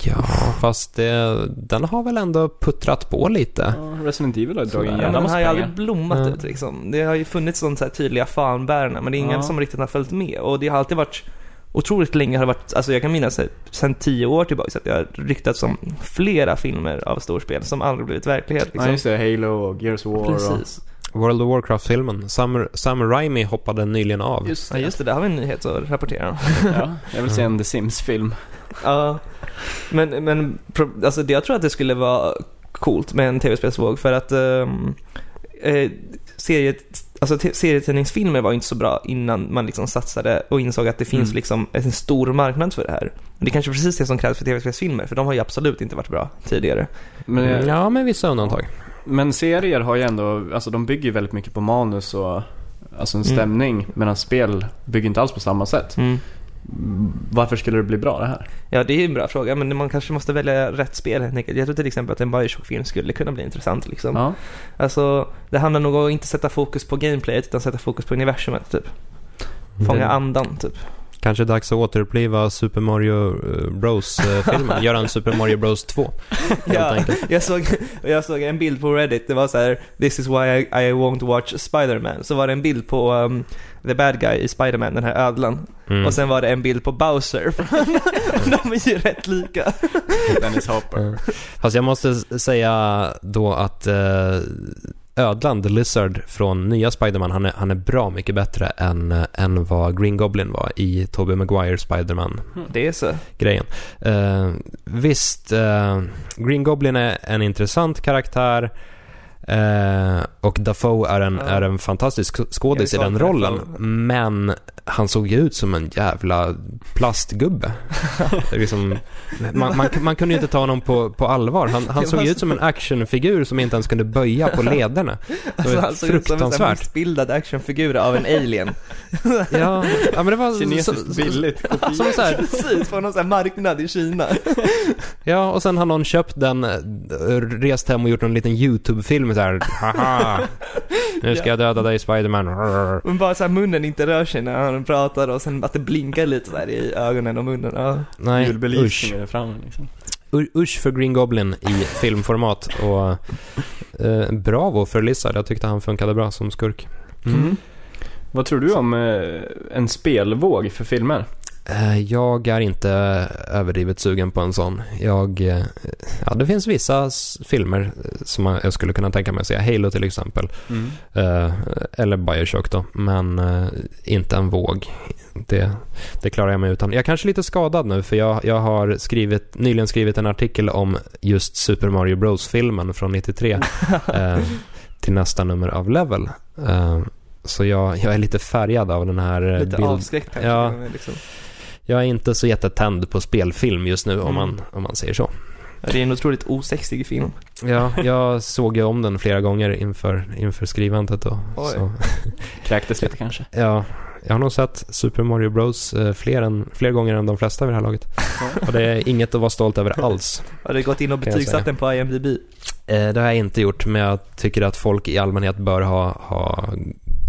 Ja, fast det, den har väl ändå puttrat på lite. Ja, Resident Evil har ju dragit jävla den har ju aldrig blommat Mm. ut liksom. Det har ju funnits sånt så här tydliga fanbärarna, men det är ingen Ja. som riktigt har följt med. Och det har alltid varit otroligt länge har det varit, alltså jag kan minnas sen tio år tillbaka att det har ryktats om flera filmer av storspel som aldrig blivit verklighet. Ja Liksom. just det, Halo och Gears of War Precis. World of Warcraft-filmen. Sam, Sam Raimi hoppade nyligen av. och... Just Ja just det, där har vi en nyhet att rapportera om. ja, jag vill se en The Sims-film. Ja, men, men pro- alltså, det- jag tror att det skulle vara coolt med en tv-spelsvåg för att um, eh, seriet, alltså, serietidningsfilmer var inte så bra innan man liksom satsade och insåg att det finns Mm. liksom en stor marknad för det här. Men det är kanske precis det som krävs för tv-spelsfilmer för de har ju absolut inte varit bra tidigare. Men, Mm, Ja, med vissa undantag. men serier har ju ändå, alltså de bygger ju väldigt mycket på manus och Alltså en Mm. stämning, medan spel bygger inte alls på samma sätt. Varför skulle det bli bra det här? Ja, det är en bra fråga, men man kanske måste välja rätt spel helt enkelt. Jag tror till exempel att en Bioshock-film skulle kunna bli intressant liksom. Ja. Alltså, det handlar nog om att inte sätta fokus på gameplayet utan sätta fokus på universumet typ. Fånga andan typ. Kanske dags att återuppliva Super Mario eh, Bros-filmen. Göra en Super Mario Bros 2. Helt Ja, jag såg, jag såg en bild på Reddit, det var så här: This is why I, I won't watch Spider-Man. Så var det en bild på um, the bad guy i Spider-Man, den här ödlan. Mm. Och sen var det en bild på Bowser. De är ju rätt lika. Dennis Hopper. Fast jag måste säga då att eh, ödlan, The Lizard från nya Spider-Man, han är, han är bra mycket bättre än, än vad Green Goblin var i Tobey Maguire Spider-Man-grejen. Det är så. Eh, visst, eh, Green Goblin är en intressant karaktär eh, och Dafoe är en, Ja. är en fantastisk sk- skådis i den rollen. Dafoe. Men han såg ju ut som en jävla plastgubbe. Liksom, man, man, man kunde ju inte ta honom på, på allvar. Han, han såg var ju ut som en actionfigur som inte ens kunde böja på lederna. Det Alltså, var han såg ut som en fruktansvärt. missbildad actionfigur av en alien. Ja, ja, men det var... Kinesiskt så- billigt. Som så här, Precis, på någon sån här marknad i Kina. Ja, och sen har någon köpt den, rest hem och gjort en liten YouTube-film så här. Haha, nu ska jag döda dig Spiderman. Men bara så här munnen inte rör sig när han pratar och sen att det blinkar lite där i ögonen och munnen. Ja. Nej, usch. Framme liksom. Usch för Green Goblin i filmformat och eh, bravo för Lizard. Jag tyckte han funkade bra som skurk. Mm. Vad tror du om eh, en spelvåg för filmer? Eh, Jag är inte överdrivet sugen på en sån. Jag, eh, ja, det finns vissa filmer eh, som jag skulle kunna tänka mig att se. Halo till exempel. Eh, eller Bioshock då, men inte en våg. Det, det klarar jag mig utan. Jag är kanske lite skadad nu för jag, jag har skrivit, nyligen skrivit en artikel om just Super Mario Bros-filmen från 93 eh, till nästa nummer av Level. Så jag, jag är lite färgad av den här eh, Lite bild... avskräckt kanske. Ja. Liksom. Jag är inte så jättetänd på spelfilm just nu om, Mm. man, om man säger så. Ja, Det är en otroligt osexig film. Ja, jag såg ju om den flera gånger inför, inför skrivandet då. Oj. Så, Kräktes lite kanske. ja, jag har nog sett Super Mario Bros eh, fler, än, fler gånger än de flesta vid det här laget. Och det är inget att vara stolt över alls. Har du gått in och betygsatt den på IMDB? Eh, det har jag inte gjort, men jag tycker att folk i allmänhet bör ha, ha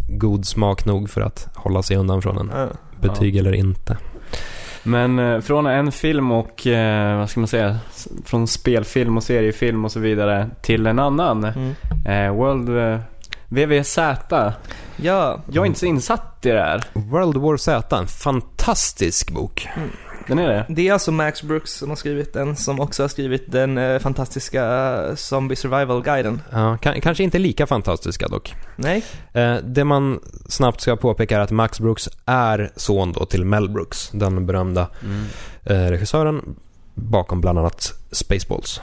god smak nog för att hålla sig undan från en Ja. betyg eller inte. Men eh, från en film och, eh, vad ska man säga, från spelfilm och seriefilm och så vidare till en annan. Mm. Eh, World VVZ. Ja, Jag är inte så insatt i det här. World War Z, en fantastisk bok. Den är det? det är alltså Max Brooks som har skrivit den, som också har skrivit den eh, fantastiska Zombie Survival-guiden. Ja, kan, kanske inte lika fantastiska dock. Nej? Eh, det man snabbt ska påpeka är att Max Brooks är son då till Mel Brooks, den berömda eh, regissören bakom bland annat Spaceballs.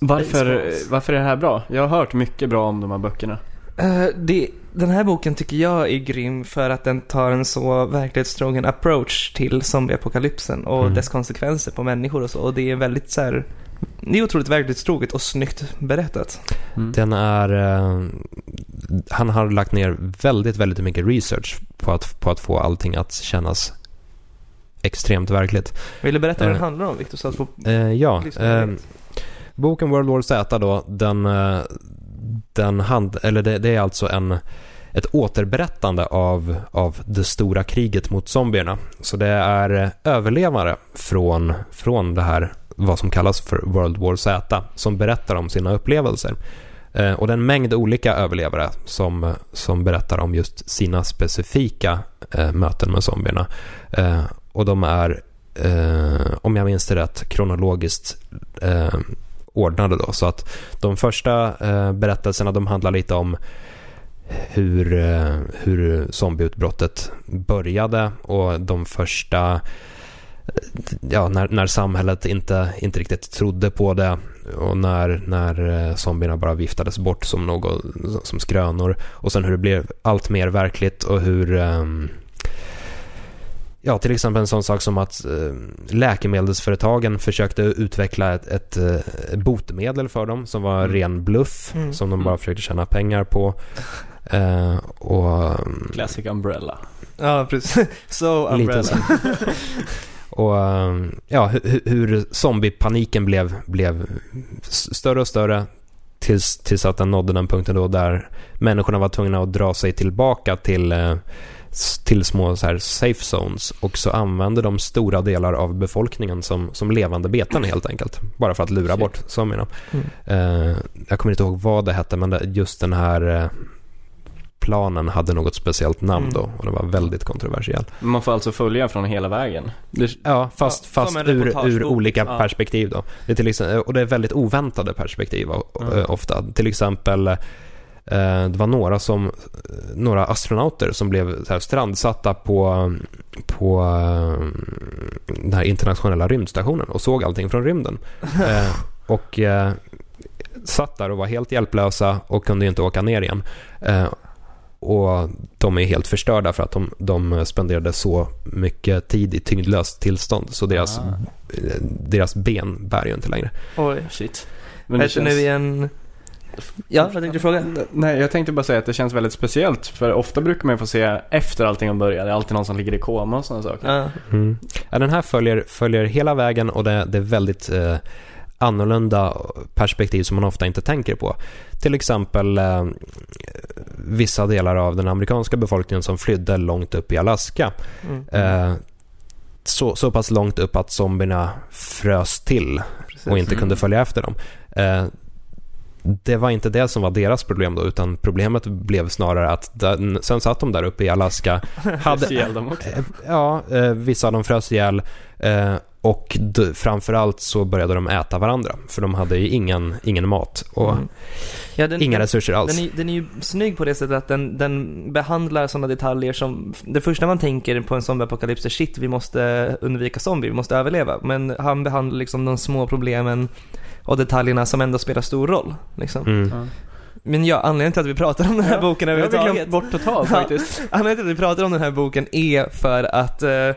Varför, Spaceballs. varför är det här bra? Jag har hört mycket bra om de här böckerna. Eh, det, den här boken tycker jag är grym för att den tar en så verklighetstrogen approach till zombieapokalypsen och Mm. dess konsekvenser på människor och så. Och det är väldigt så här, det är otroligt verklighetstroget och snyggt berättat. Mm. Den är... Eh, han har lagt ner väldigt, väldigt mycket research på att, på att få allting att kännas extremt verkligt. Vill du berätta vad den Eh. handlar om Victor? Så att få Eh, ja, eh, boken World War Z då, den, eh, den hand, eller det, det är alltså en, ett återberättande av, av det stora kriget mot zombierna. Så det är eh, överlevare från, från det här, vad som kallas för World War Z, som berättar om sina upplevelser. Eh, och det är en mängd olika överlevare som, som berättar om just sina specifika eh, möten med zombierna. Eh, och de är eh, om jag minns det rätt, kronologiskt eh, ordnade då. Så att de första eh, berättelserna de handlar lite om hur, eh, hur zombieutbrottet började och de första eh, ja, när, när samhället inte, inte riktigt trodde på det och när, när eh, zombierna bara viftades bort som, något, som skrönor och sen hur det blev allt mer verkligt och hur ehm, Ja, till exempel en sån sak som att eh, läkemedelsföretagen försökte utveckla ett, ett, eh, botemedel för dem som var Mm. ren bluff, Mm. som de Mm. bara försökte tjäna pengar på. Eh, och mm, Classic Umbrella. Ja, precis. So Lite umbrella. så. Och ja, hur, hur zombiepaniken blev, blev större och större tills, tills att den nådde den punkten då där människorna var tvungna att dra sig tillbaka till, eh, till små så här safe zones och så använde de stora delar av befolkningen som, som levande beten helt enkelt. Bara för att lura Shit. bort zombierna. Mm. Eh, jag kommer inte ihåg vad det hette men det, just den här eh, planen hade något speciellt namn Mm. då och det var väldigt kontroversiellt. Man får alltså följa från hela vägen. Det, Ja, fast, Ja, fast ur, ur olika Ja. perspektiv då. Det är till exempel, och det är väldigt oväntade perspektiv Mm. eh, ofta. Till exempel, eh, det var några som, några astronauter som blev så här strandsatta på, på eh, den här internationella rymdstationen och såg allting från rymden. Eh, och eh, satt där och var helt hjälplösa och kunde inte åka ner igen. Eh, och de är helt förstörda för att de, de spenderade så mycket tid i tyngdlöst tillstånd. Så deras, Ah. eh, deras ben bär ju inte längre. Oj. Shit. Här känner vi en... Ja, vad tänkte du fråga? Nej, jag tänkte bara säga att det känns väldigt speciellt. För ofta brukar man ju få se efter allting har börjat. Det är alltid någon som ligger i koma och sådana saker. Ja. Mm. Ja, den här följer, följer hela vägen och det, det är väldigt eh, annorlunda perspektiv som man ofta inte tänker på. Till exempel eh, vissa delar av den amerikanska befolkningen som flydde långt upp i Alaska. Mm. Eh, så, så pass långt upp att zombierna frös till Precis. och inte Mm. kunde följa efter dem. Eh, det var inte det som var deras problem då, utan problemet blev snarare att den, sen satt de där uppe i Alaska, hade. Eh, Ja, eh, vissa av dem frös ihjäl eh, och framförallt så började de äta varandra för de hade ju ingen, ingen mat och Mm. Ja, den, inga den, resurser alls. den, är, den är ju snygg på det sättet att den, den behandlar sådana detaljer som, det första man tänker på en zombieapokalyps är shit, vi måste undvika zombie, vi måste överleva. Men han behandlar liksom de små problemen och detaljerna som ändå spelar stor roll. Liksom. Mm. Ja. Men ja, anledningen till att vi pratar om den här Ja, boken Jag har glömt överhuvudtaget. bort totalt Ja. faktiskt. Anledningen till att vi pratar om den här boken är för att eh,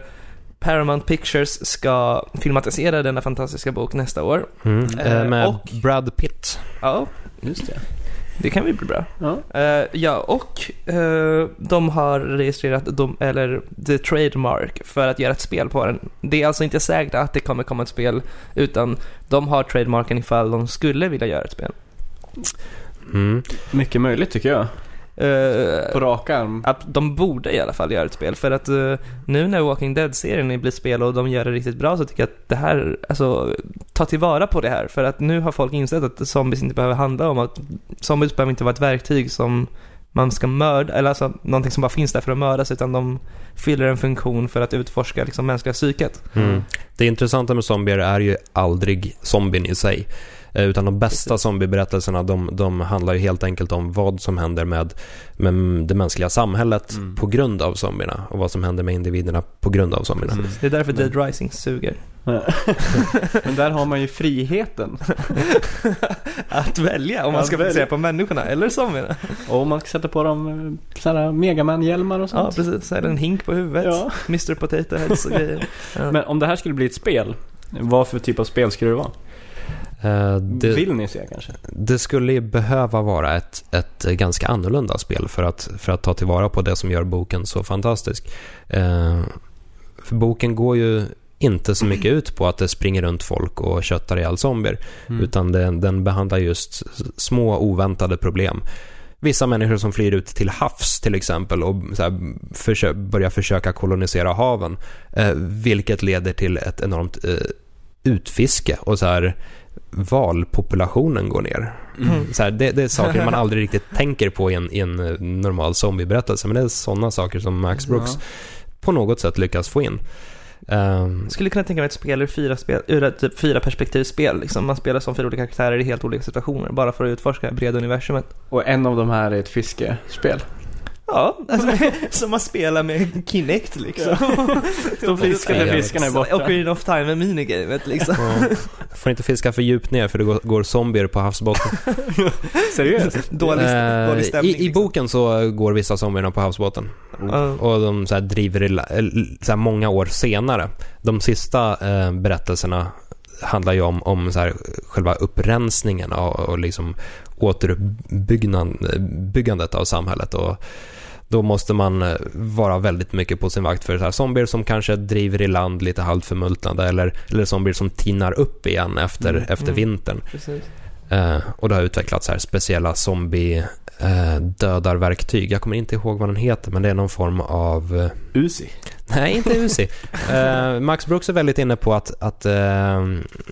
Paramount Pictures ska filmatisera denna fantastiska bok nästa år. Mm. Eh, Eh, med och- Brad Pitt. Ja, Just det. Det kan vi bli bra. Ja. Eh, ja, och eh, de har registrerat de, eller the trademark för att göra ett spel på den. Det är alltså inte säkert att det kommer komma ett spel, utan de har trademarken ifall de skulle vilja göra ett spel. Mm. Mycket möjligt tycker jag. Eh, På rak arm. att de borde i alla fall göra ett spel. För att eh, nu när Walking Dead-serien blir spel och de gör det riktigt bra så tycker jag att det här, alltså ta tillvara på det här. För att nu har folk insett att zombies inte behöver handla om att zombies behöver inte vara ett verktyg som man ska mörda, eller alltså någonting som bara finns där för att mördas utan de fyller en funktion för att utforska liksom mänskliga psyket. Mm. Det intressanta med zombier är ju aldrig zombien i sig. Eh, Utan de bästa zombieberättelserna de, de handlar ju helt enkelt om vad som händer med, med det mänskliga samhället Mm. på grund av zombierna och vad som händer med individerna på grund av zombierna. Mm. Det är därför Men- Dead Rising suger. Men där har man ju friheten. att välja om man ska fokusera på människorna eller zombierna. Och man ska sätta på dem eh, sådana Megaman-hjälmar och Ja, sånt. precis. Så är det en hink på huvudet. Ja. Mr Potato Heads och grejer. Ja. Men om det här skulle bli ett spel, vad för typ av spel skulle det vara? Eh, det, Vill ni se kanske? det skulle behöva vara ett, ett ganska annorlunda spel för att, för att ta tillvara på det som gör boken så fantastisk. Eh, för boken går ju inte så mycket ut på att det springer runt folk och köttar ihjäl zombier. Mm. Utan den, den behandlar just små oväntade problem. Vissa människor som flyr ut till havs till exempel och så här, försö- börjar försöka kolonisera haven. Eh, vilket leder till ett enormt eh, utfiske och så här valpopulationen går ner. Mm. Så här, det, det är saker man aldrig riktigt tänker på i en, i en eh, normal zombieberättelse men det är sådana saker som Max Brooks Ja. på något sätt lyckas få in. Ehm, Skulle kunna tänka mig ett spel ur fyra, spel, ur ett typ fyra perspektivspel. Liksom. Man spelar som fyra olika karaktärer i helt olika situationer. Bara för att utforska det breda universumet. Och en av de här är ett fiskespel. Ja, alltså, som man spelar med Kinect liksom. De fiskade Ja, fiskarna är borta. Ocarina of Time med minigamet liksom. ja. Får inte fiska för djupt ner för det går, går zombier på havsbotten. Seriöst? Dålig, Eh, dålig stämning. I, I boken så går vissa zombierna på havsbotten. Ja. Och de så här driver eller, så här många år senare. De sista eh, berättelserna handlar ju om, om så här, själva upprensningen och, och liksom återuppbyggandet av samhället. Och då måste man eh, vara väldigt mycket på sin vakt för så här, zombier som kanske driver i land lite halvt förmultnade eller, eller zombier som tinar upp igen efter, Mm. efter Mm. vintern. Eh, och det har utvecklats så här speciella zombie eh, dödarverktyg. Jag kommer inte ihåg vad den heter, men det är någon form av... Eh, Uzi. nej, inte Uzi. Eh, Max Brooks är väldigt inne på att, att eh,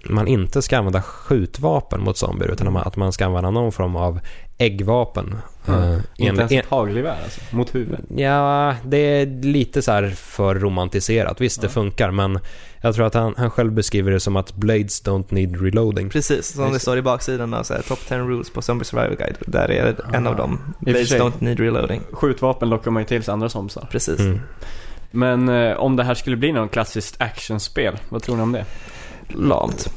man inte ska använda skjutvapen mot zombier, utan att man- att man ska använda någon form av äggvapen. Eh, Inte en- ens en- ett hagelgevär alltså, mot huvudet. Ja, det är lite så här för romantiserat. Visst, det Ja. funkar, men jag tror att han, han själv beskriver det som att blades don't need reloading. Precis, som det det. står i baksidan av så här, Top 10 Rules på Zombie Survival Guide. Där är en Ah. av dem. Och för Blades sig. don't need reloading. Skjutvapen lockar man ju till sig andra zombisar. Precis. Mm. Men eh, om det här skulle bli någon klassiskt actionspel, vad tror ni om det? Lamt.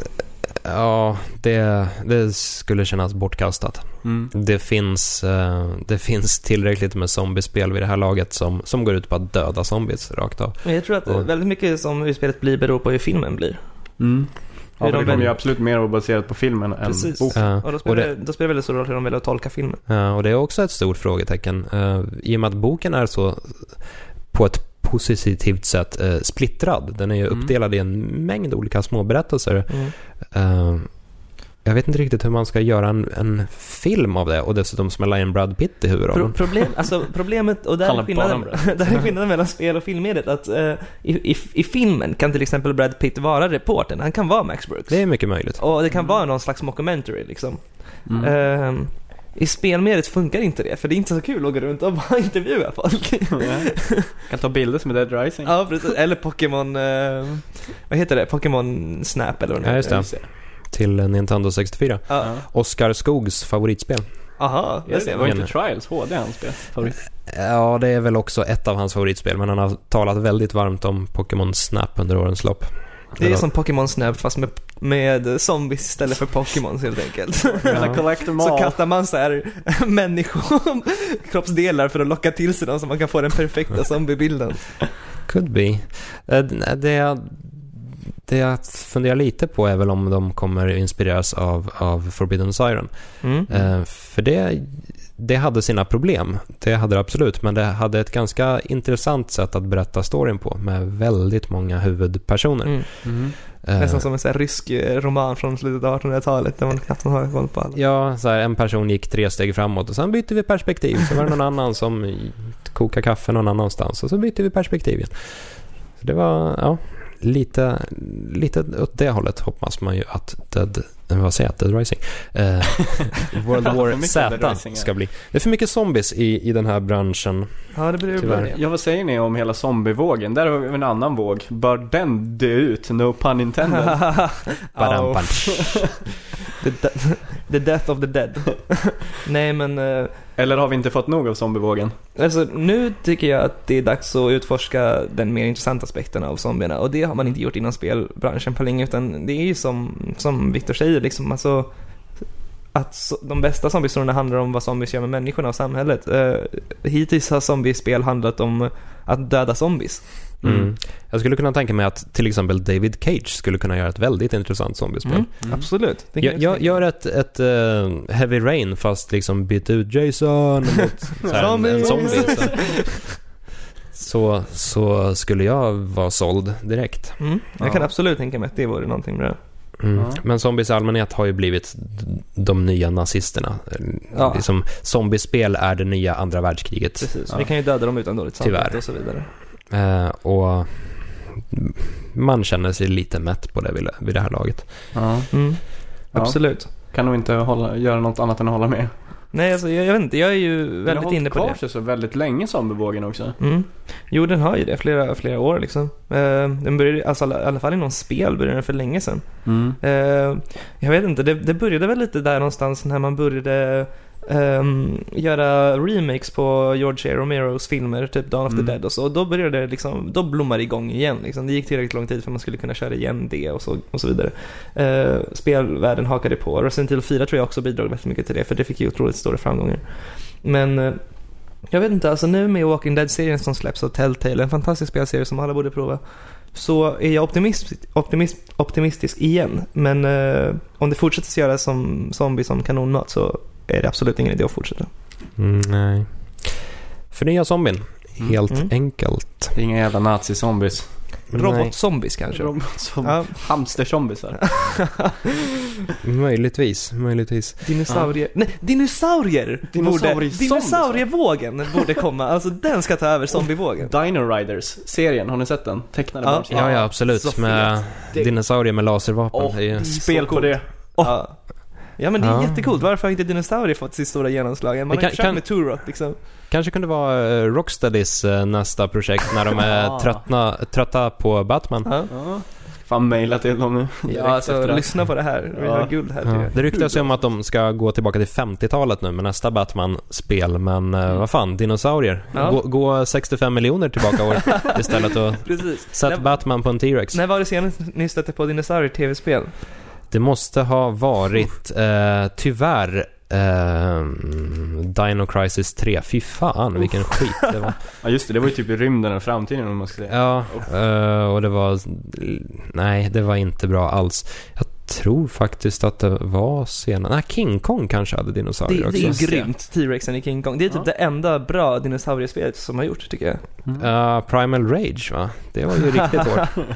Ja, det, det skulle kännas bortkastat. Mm. Det finns, eh, det finns tillräckligt med zombiespel vid det här laget som, som går ut på att döda zombies rakt av. Jag tror att Och- väldigt mycket som hur spelet blir beror på hur filmen blir. Mm. Ja, Hur de det kommer ju absolut mer vara baserat på filmen än Precis. boken. Ja, Och då och, spelar, det, det, då spelar det väldigt stor roll hur de väljer att tolka filmen. ja, och det är också ett stort frågetecken. Eh, I och med att boken är så på ett positivt sätt eh, splittrad. Den är ju Mm. uppdelad i en mängd olika småberättelser. Mm. Eh, jag vet inte riktigt hur man ska göra en, en film av det och dessutom smälla in Brad Pitt i Pro, huvudrollen. problem, alltså problemet, och där är, skillnaden, där är skillnaden mellan spel och filmmediet, att eh, i, i, i filmen kan till exempel Brad Pitt vara reportern, han kan vara Max Brooks. Det är mycket möjligt. Och det kan Mm. vara någon slags mockumentary liksom. Mm. I spelmediet funkar inte det, för det är inte så kul att gå runt och bara intervjua folk. Ja. kan ta bilder som är Dead Rising. ja, precis. Eller Pokémon, eh, vad heter det? Pokémon Snap eller vad det Ja, just det. Till Nintendo 64. Ja. Oskar Skogs favoritspel. Aha, det, ser var inte Trials HD hans spel? Favorit? Ja, det är väl också ett av hans favoritspel, men han har talat väldigt varmt om Pokémon Snap under årens lopp. Det är som Pokémon Snap fast med, med zombies istället för Pokémons helt enkelt. Them Så all. kastar man så här människokroppsdelar för att locka till sig dem så man kan få den perfekta zombiebilden. Could be. Eh, Det jag, det jag funderar lite på är väl om de kommer inspireras av, av Forbidden Siren. Mm. Eh, För det, det hade sina problem. Det hade det absolut, men det hade ett ganska intressant sätt att berätta storyn på med väldigt många huvudpersoner. Mm. Mm. Eh, Nästan som en sån här rysk eh, roman från slutet av 1800-talet där man knappt har koll på alla. Ja, så här, en person gick tre steg framåt och sen bytte vi perspektiv. Så var det någon annan som kokade kaffe någon annanstans och så bytte vi perspektiv igen. Så det var, ja, lite, lite åt det hållet hoppas man ju att Dead, vad säger jag, Dead Rising? Eh, World War Z ska bli. Det är för mycket zombies i, i den här branschen. Ja, det blir bra. Ja, vad säger ni om hela zombievågen? Där har vi en annan våg. Bör den dö ut? No pun intended. The, de- the death of the dead. Nej men, eh, eller har vi inte fått nog av zombievågen? alltså nu tycker jag att det är dags att utforska den mer intressanta aspekten av zombierna och det har man inte gjort inom spelbranschen på länge utan det är ju som, som Victor säger liksom, alltså att de bästa zombiestorierna handlar om vad zombies gör med människorna och samhället. Uh, hittills har zombiespel handlat om att döda zombies. Mm. Jag skulle kunna tänka mig att till exempel David Cage skulle kunna göra ett väldigt intressant zombiespel. Mm, Mm. Absolut. Jag, jag gör ett, ett eh, Heavy Rain fast liksom byt ut Jason mot så här, en, en zombie. Så, så, skulle jag vara såld direkt. Mm, jag Ja. kan absolut tänka mig att det vore någonting bra. Mm. Ja. Men zombies i allmänhet har ju blivit de nya nazisterna. Ja. Liksom, zombiespel är det nya andra världskriget. Precis, Ja. vi kan ju döda dem utan dåligt samvete och så vidare. Eh, och man känner sig lite mätt på det vid, vid det här laget. Ja. Mm, Ja. absolut. Kan nog inte hålla, göra något annat än att hålla med. Nej, alltså jag, jag vet inte, jag är ju Den har väldigt hållit inne på kvar det. sig så väldigt länge zombievågen också. Mm. Jo, den har ju det, flera, flera år liksom. Eh, den började, alltså i alla fall inom spel började den för länge sedan. Mm. Eh, jag vet inte, det, det började väl lite där någonstans när man började ehm, göra remakes på George A. Romeros filmer, typ Dawn of Mm. the Dead och så. Och då började det liksom, då blommade det igång igen liksom. Det gick tillräckligt lång tid för att man skulle kunna köra igen det och så, och så vidare. Eh, spelvärlden hakade på. Resident Evil 4 tror jag också bidrog väldigt mycket till det, för det fick ju otroligt stora framgångar. Men eh, jag vet inte, alltså nu med Walking Dead-serien som släpps av Telltale, en fantastisk spelserie som alla borde prova, så är jag optimist, optimist, optimistisk igen. Men eh, om det fortsätter göra som zombie som kanonmat så är det absolut ingen idé att fortsätta. Mm, nej. Förnya zombien. Mm. Helt Mm. enkelt. Det är inga jävla nazi-zombies. Robotzombies kanske? Robotzombies. Ja, Hamsterzombisar. Möjligtvis, möjligtvis. dinosaurier. Nej, dinosaurier! Borde, dinosaurievågen borde komma. Alltså den ska ta över zombievågen. Dino Riders, serien, har ni sett den? Tecknade Ja. Ja, ja, absolut. så med Det- dinosaurier med laservapen. Åh, det är ju... Spel på det. Ja. Ja men det är Ja. jättecoolt. Varför har inte dinosaurier fått sitt stora genomslag? Man Det har kan- kan- med Turok liksom. Kanske kunde vara eh, Rocksteadys eh, nästa projekt när de är tröttna, trötta på Batman. Ja, Ja. Fan mejla till dem nu. ja alltså lyssna på det här. Vi Ja. har guld här Ja. Det ryktas ju om att de ska gå tillbaka till 50-talet nu med nästa Batman-spel, men eh, vad fan, dinosaurier. Ja. Gå, gå 65 miljoner tillbaka år istället och sätt Batman på en T-Rex. När var det senast ni stötte på dinosaurier-tv-spel? Det måste ha varit, eh, tyvärr, eh, Dino Crisis 3. Fy fan vilken skit det var. Ja just det, det var ju typ i rymden och framtiden om man ska säga. Ja, eh, och det var... Nej, det var inte bra alls. Jag tror faktiskt att det var senare. Nej, King Kong kanske hade Det, dinosaurier det också. är det. grymt, T-Rexen i King Kong. Det är typ Ja. det enda bra dinosauriespelet som har gjorts tycker jag. Mm. Ja, Primal Rage va? Det var ju riktigt hårt.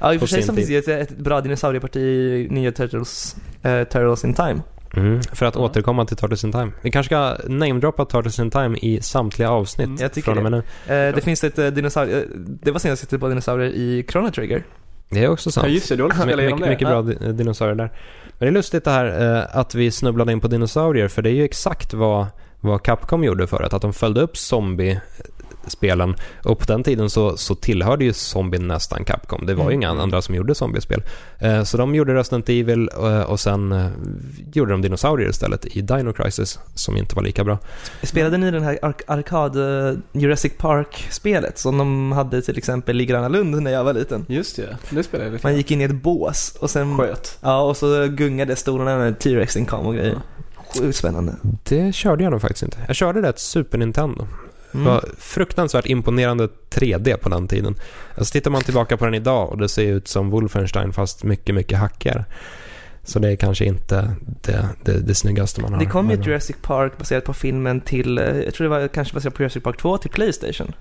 Ja, i och för sig så finns det ett, bra dinosaurieparti i nya Turtles, eh, Turtles in Time. Mm, för att Ja. återkomma till Turtles in Time. Vi kanske ska namedroppa Turtles in Time i samtliga avsnitt Mm, jag tycker från och med nu. Eh, det finns ett eh, dinosaurie, det var senast jag tittade på dinosaurier i Chrono Trigger. Det är också sant. Ja just det, du håller på att spela igenom det. mycket bra di- dinosaurier där. Men det är lustigt det här eh, att vi snubblade in på dinosaurier för det är ju exakt vad, vad Capcom gjorde förut. Att de följde upp zombie-spelen och på den tiden så, så tillhörde ju zombie nästan Capcom. Det var ju Mm. inga andra som gjorde zombiespel. Eh, så de gjorde Resident Evil eh, och sen eh, gjorde de dinosaurier istället i Dino Crisis som inte var lika bra. Spelade ni den här ark- arkad Jurassic Park-spelet som de hade till exempel i Gröna Lund när jag var liten? Just det, det spelade jag. Man gick in i ett bås och sen Sköt. Ja, och så gungade stolarna när T-Rexen kom och grejer. Sjukt spännande. Det körde jag nog faktiskt inte. Jag körde det ett Super Nintendo. Det Mm. var fruktansvärt imponerande 3D på den tiden. Alltså tittar man tillbaka på den idag och det ser ut som Wolfenstein fast mycket, mycket hackigare. Så det är kanske inte det, det, det snyggaste man har. Det kom ju Jurassic Park baserat på filmen till, eh, jag tror det var kanske baserat på Jurassic Park 2 till Playstation.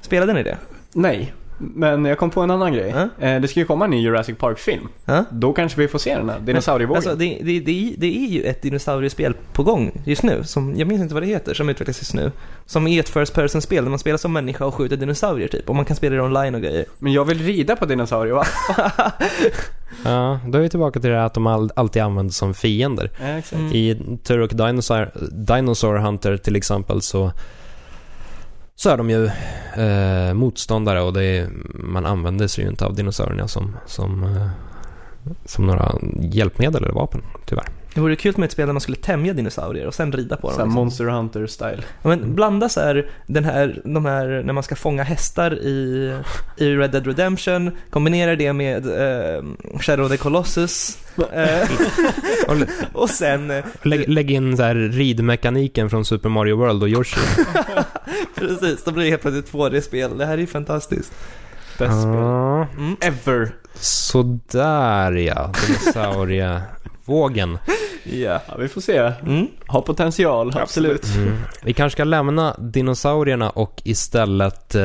Spelade ni det? Nej. Men jag kom på en annan grej. Eh, Det ska ju komma en ny Jurassic Park-film. Ja? Då kanske vi får se den här dinosaurievågen. Alltså det, det, det, det är ju ett dinosauriespel på gång just nu, som, jag minns inte vad det heter, som utvecklas just nu. Som är ett first person-spel där man spelar som människa och skjuter dinosaurier typ, och man kan spela det online och grejer. Men jag vill rida på dinosaurier, va? Ja, då är vi tillbaka till det här att de all, alltid används som fiender. Ja, exakt. Mm. I Turok Dinosaur, Dinosaur Hunter till exempel så, så är de ju eh, motståndare och det är, man använder sig ju inte av dinosaurierna som, som, eh, som några hjälpmedel eller vapen, tyvärr. Det vore kul med ett spel där man skulle tämja dinosaurier och sen rida på dem. Såhär liksom. Monster Hunter-style. Ja, men blanda så här, den här, de här, när man ska fånga hästar i, i Red Dead Redemption, kombinera det med eh, Shadow of the Colossus eh, Och sen, eh, lägg, lägg in så här ridmekaniken från Super Mario World och Yoshi. precis, då blir det helt plötsligt 2D-spel. Det här är ju fantastiskt. Bäst spel. Mm. Ever. Sådär ja, dinosaurievågen. Ja. Ja, vi får se. Mm. Har potential, absolut. Mm. Vi kanske ska lämna dinosaurierna och istället eh,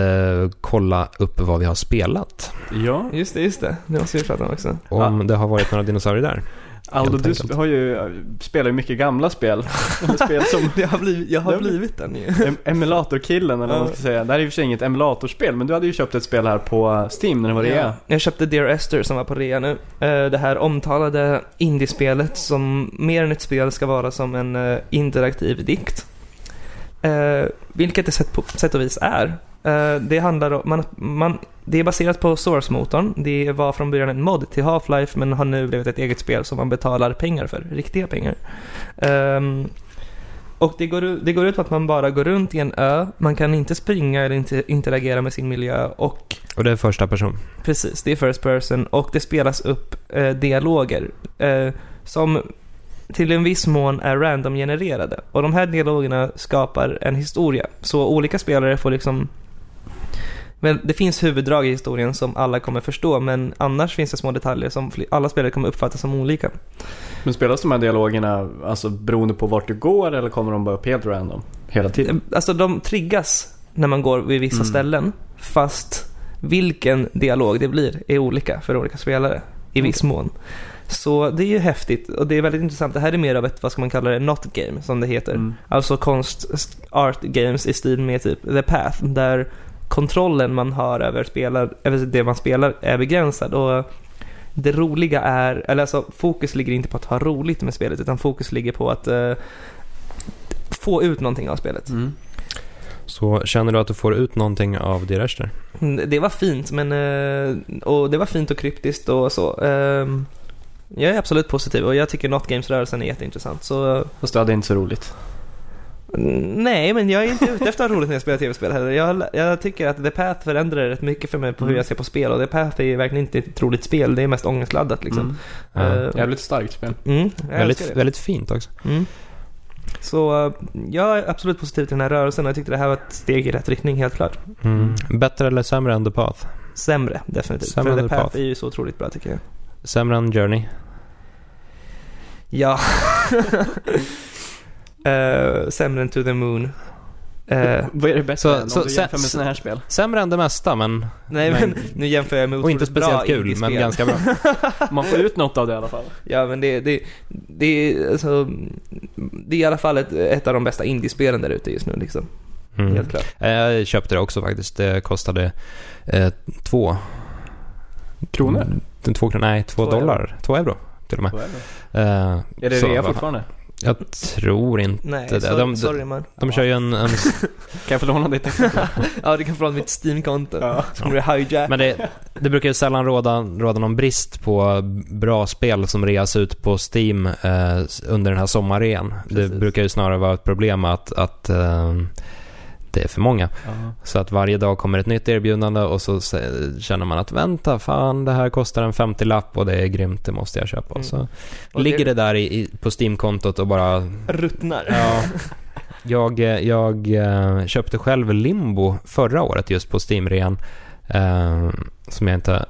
kolla upp vad vi har spelat. Ja. Just det, just det. Det måste vi prata om också. Om det har varit några dinosaurier där. Aldo, du sp- har ju, spelar ju mycket gamla spel. spel som Jag har blivit, jag har blivit den ju. em- emulatorkillen eller vad man ska säga. Det här är i och för sig inget emulatorspel, men du hade ju köpt ett spel här på Steam när det var rea. Jag köpte Dear Esther som var på rea nu. Eh, Det här omtalade indiespelet som mer än ett spel ska vara som en eh, interaktiv dikt. Eh, Vilket det sätt, på sätt och vis är. Eh, Det handlar om, man, man, det är baserat på Source-motorn. Det var från början en mod till Half-Life men har nu blivit ett eget spel som man betalar pengar för, riktiga pengar. Ehm, och det går, det går ut på att man bara går runt i en ö, man kan inte springa eller inte interagera med sin miljö och Och det är första person. Precis, det är first person och det spelas upp eh, dialoger eh, som till en viss mån är random-genererade. Och de här dialogerna skapar en historia. Så olika spelare får liksom... Men det finns huvuddrag i historien som alla kommer förstå, men annars finns det små detaljer som alla spelare kommer uppfatta som olika. Men spelas de här dialogerna alltså beroende på vart du går eller kommer de bara upp helt random? Hela tiden? Alltså de triggas när man går vid vissa Mm. ställen, fast vilken dialog det blir är olika för olika spelare i viss mån. Så det är ju häftigt och det är väldigt intressant. Det här är mer av ett, vad ska man kalla det, not game som det heter. Mm. Alltså konst, art games i stil med typ The Path, där kontrollen man har över, spelar, över det man spelar är begränsad. Och det roliga är, eller alltså fokus ligger inte på att ha roligt med spelet, utan fokus ligger på att eh, få ut någonting av spelet. Mm. Så känner du att du får ut någonting av det rester? Mm, Det var fint, men eh, och det var fint och kryptiskt och så. Ehm, Jag är absolut positiv och jag tycker Not Games-rörelsen är jätteintressant. Så Fast du hade inte så roligt. Mm, nej, men jag är inte ute efter att ha roligt när jag spelar tv-spel heller. Jag, jag tycker att The Path förändrar rätt mycket för mig på hur Mm. jag ser på spel och The Path är ju verkligen inte ett roligt spel. Det är mest ångestladdat liksom. Mm. Ja. Eh, Jävligt starkt spel. Mm, väldigt, väldigt fint också. Mm. Så eh, jag är absolut positiv till den här rörelsen och jag tyckte det här var ett steg i rätt riktning helt klart. Mm. Bättre eller sämre än The Path? Sämre, definitivt. Sämre För The Path Path. är ju så otroligt bra tycker jag. Sämre än Journey? Ja. uh, sämre än To the Moon. Eh, Vad är det bästa så- än om så- du så- jämför med sådana här spel? Sämre än det mesta, men... nej Men- men nu jämför jag med Och inte speciellt kul, men ganska bra. Man får ut något av det i alla fall. Ja men det, det, det, är, alltså, det är i alla fall ett, ett av de bästa indiespelen där ute just nu liksom. Mm. Helt klart. Eh, Jag köpte det också faktiskt. Det kostade eh, två... Kronor? Mm, två kronor? Nej, två, Två dollar. Två euro till och med. Är det? Eh, Är det rea fortfarande? Jag tror inte Nej, det. sorry, De, sorry man. de kör ju en... en Kan jag få låna ditt? Ja, du kan få låna mitt Steam-konto. Ja. Så kommer det hijack. men det, det brukar ju sällan råda, råda någon brist på bra spel som reas ut på Steam eh, under den här sommarrean. Det brukar ju snarare vara ett problem att, att eh, det är för många. Ja. Så att varje dag kommer ett nytt erbjudande och så känner man att vänta, fan det här kostar en 50-lapp och det är grymt, det måste jag köpa. Mm. Så Och ligger det där i, i, på Steam-kontot och bara... Ruttnar. Ja, jag, jag eh, köpte själv Limbo förra året just på Steam-rean. Eh, som jag inte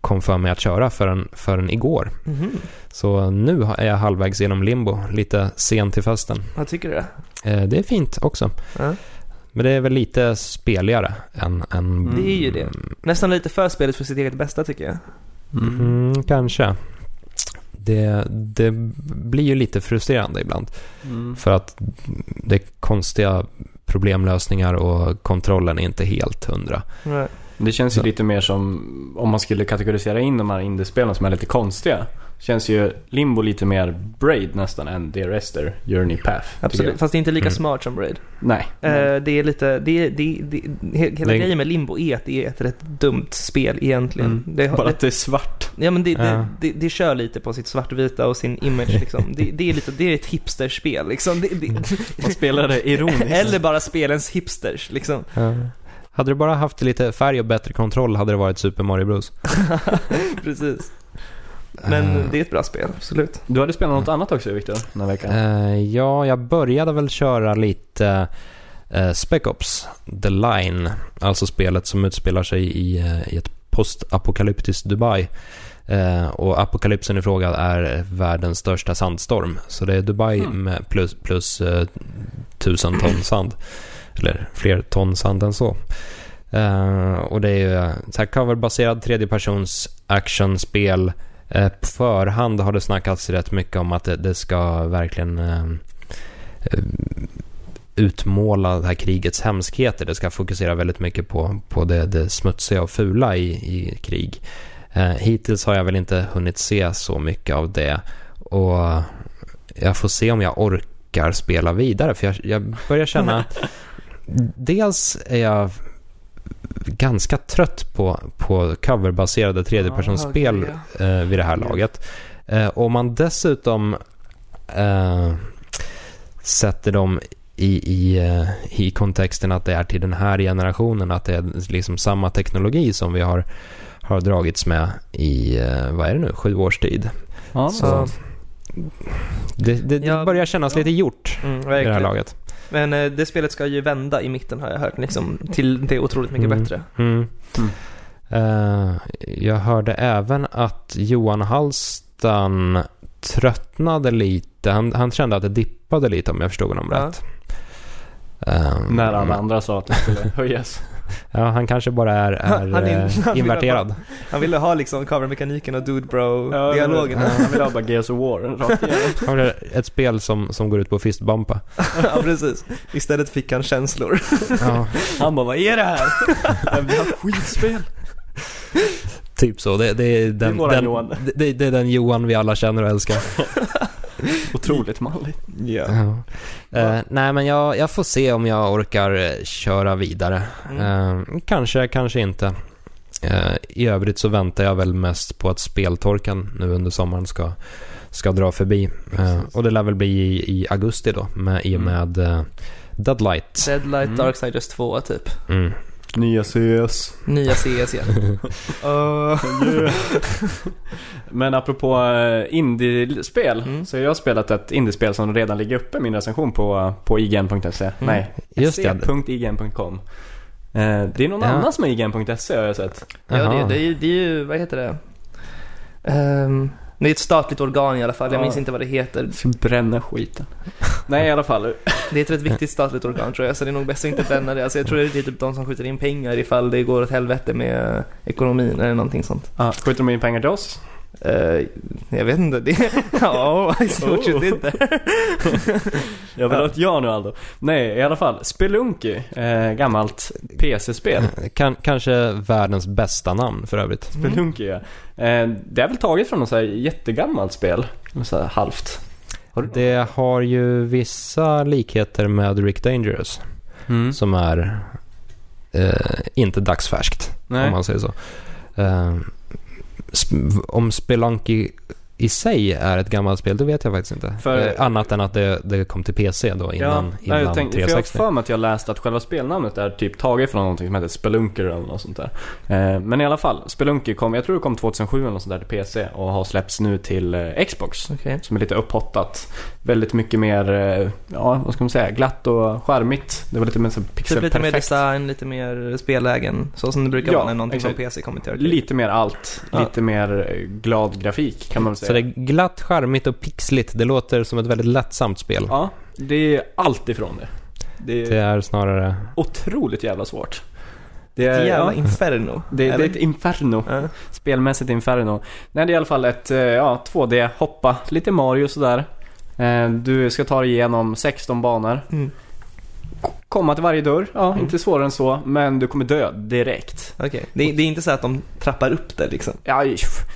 kom för mig att köra förrän, förrän igår. Mhm. Så nu är jag halvvägs genom Limbo, lite sent till festen. Vad tycker du? Eh, det är fint också. Ja. Men det är väl lite speligare än... än Det är ju det. Nästan lite för spelet för sitt eget bästa tycker jag. Mm. Mm, kanske. Det, det blir ju lite frustrerande ibland. Mm. För att det är konstiga problemlösningar och kontrollen är inte helt hundra. Nej. Det känns ju Så. lite mer som om man skulle kategorisera in de här indiespelen som är lite konstiga. Känns ju Limbo lite mer Braid nästan än Dear Esther, Journey Path. Absolut. Fast det är inte lika Mm. smart som Braid. Nej. Eh, det är lite, det, det, det, he- hela Det- grejen med Limbo är att det är ett rätt dumt spel egentligen. Mm. Det, Bara det, att det är svart. ja men det, det, Ja. det, det kör lite på sitt svartvita och sin image liksom. Det, det är lite, det är ett hipsterspel liksom. Det, det, Man spelar det ironiskt. eller bara spelens hipsters liksom. Hade du bara haft lite färg och bättre kontroll hade det varit Super Mario Bros. Precis. Men Eh, det är ett bra spel, absolut. Du hade spelat något annat också Viktor, den här veckan. Eh, ja, jag började väl köra lite uh, Spec Ops The Line, alltså spelet som utspelar sig i, i ett postapokalyptiskt Dubai. Och apokalypsen i fråga är världens största sandstorm. Så det är Dubai Mm. med plus, plus tusen ton sand. Eller fler ton sand än så. Eh, och det är ju så här coverbaserad tredjepersons actionspel. Eh, på förhand har det snackats rätt mycket om att det, det ska verkligen eh, utmåla det här krigets hemskheter. Det ska fokusera väldigt mycket på, på det, det smutsiga och fula i, i krig. Eh, hittills har jag väl inte hunnit se så mycket av det. Och jag får se om jag orkar spela vidare. För jag, jag börjar känna att dels är jag ganska trött på, på coverbaserade tredjepersonsspel Ah, eh, vid det här laget. Eh, och om man dessutom eh, sätter dem i, i, eh, i kontexten att det är till den här generationen, att det är liksom samma okej som vi har, har dragits med i, eh, vad är det nu, sju års tid. Ja, Så Ja. det, det, det Ja, börjar kännas ja. lite gjort Mm, i det här laget. Men eh, det spelet ska ju vända i mitten har jag hört, liksom, till det otroligt mycket Mm. bättre. Mm. Mm. Eh, jag hörde även att Johan Hallstan tröttnade lite. Han, han kände att det dippade lite om jag förstod honom Ja. rätt. Eh, När alla andra sa att det skulle höjas. Ja, han kanske bara är, är Han är- eh, han vill inverterad. Han ville ha liksom covermekaniken och dude Ja, bro-dialogen. Han vill ha bara Gears of War rakt. Han vill ha ett spel som, som går ut på fistbumpa. ja, precis. Istället fick han känslor. Ja, Han bara, vad är det här? Jag vill ha skitspel. typ så. Det, det, är den, våran den, Johan. Det, det är den Johan vi alla känner och älskar. Otroligt malligt. Ja. Ja. Eh, nej, men jag, jag får se om jag orkar eh, köra vidare. Mm. Eh, kanske, kanske inte. Eh, I övrigt så väntar jag väl mest på att speltorkan nu under sommaren ska, ska dra förbi. Och det lär väl bli i, i augusti då, med, i och Mm. med uh, Deadlight. Deadlight Mm. Darksiders 2 typ. Mm. Nya CS. Nya CS igen. Uh, Men apropå eh, indiespel Mm. så har jag spelat ett indiespel som redan ligger uppe min recension på, på ign.se. Nej, Just det. se.ign.com. Eh, det är någon Ja. annan som har ign.se har jag sett. ja, det, det, är, ju- det är ju, vad heter det? Ehm, det är ett statligt organ i alla fall, jag Ja. minns inte vad det heter. Jag ska bränna skiten. Nej i alla fall. Det är ett rätt viktigt statligt organ tror jag, så det är nog bäst att inte bränna det. Alltså, jag tror det är typ de som skjuter in pengar ifall det går åt helvete med ekonomin eller någonting sånt. Ah, skjuter de in pengar till oss? Eh, jag vet inte, det... Ja, I see what you did there. Jag vill ha ett ja nu Aldo. Nej, i alla fall. Spelunky. Eh, gammalt PC-spel. Kan, kanske världens bästa namn för övrigt. Spelunky ja. Eh, det är väl taget från något så här jättegammalt spel. Så här halvt. Har Det har ju vissa likheter med Rick Dangerous. mm. som är eh, inte dagsfärskt, Nej. om man säger så. Om Spelunky i sig är ett gammalt spel, det vet jag faktiskt inte. För- eh, annat än att det, det kom till PC då innan, nej, innan jag tänkte, för jag har 360. för mig att jag läst att själva spelnamnet är typ taget från någonting som heter Spelunker eller något sånt där. Eh, men i alla fall, Spelunky kom, jag tror det kom 2007 eller något sånt där till PC och har släppts nu till eh, Xbox. Okej. Som är lite upphottat. Väldigt mycket mer, eh, ja vad ska man säga, glatt och charmigt. Det var lite mer så Typ lite mer pixelperfekt. design, lite mer spellägen. Så som det brukar Ja, vara när någonting exakt. från PC kommer till arcade. Lite mer allt. Ja. Lite mer eh, glad grafik kan man väl säga. Så det är glatt, charmigt och pixligt. Det låter som ett väldigt lättsamt spel. Ja, det är allt ifrån det. Det är Det är snarare... otroligt jävla svårt. Det Ett är, jävla ja, inferno. det, det är ett inferno. Ja. Spelmässigt inferno. Nej, det är i alla fall ett eh, ja, 2D, hoppa, lite Mario sådär. Eh, Du ska ta dig igenom 16 banor. Mm. Komma till varje dörr, ja, Mm. inte svårare än så. Men du kommer dö direkt. Okej, det, det är inte så att de trappar upp det liksom? Ja,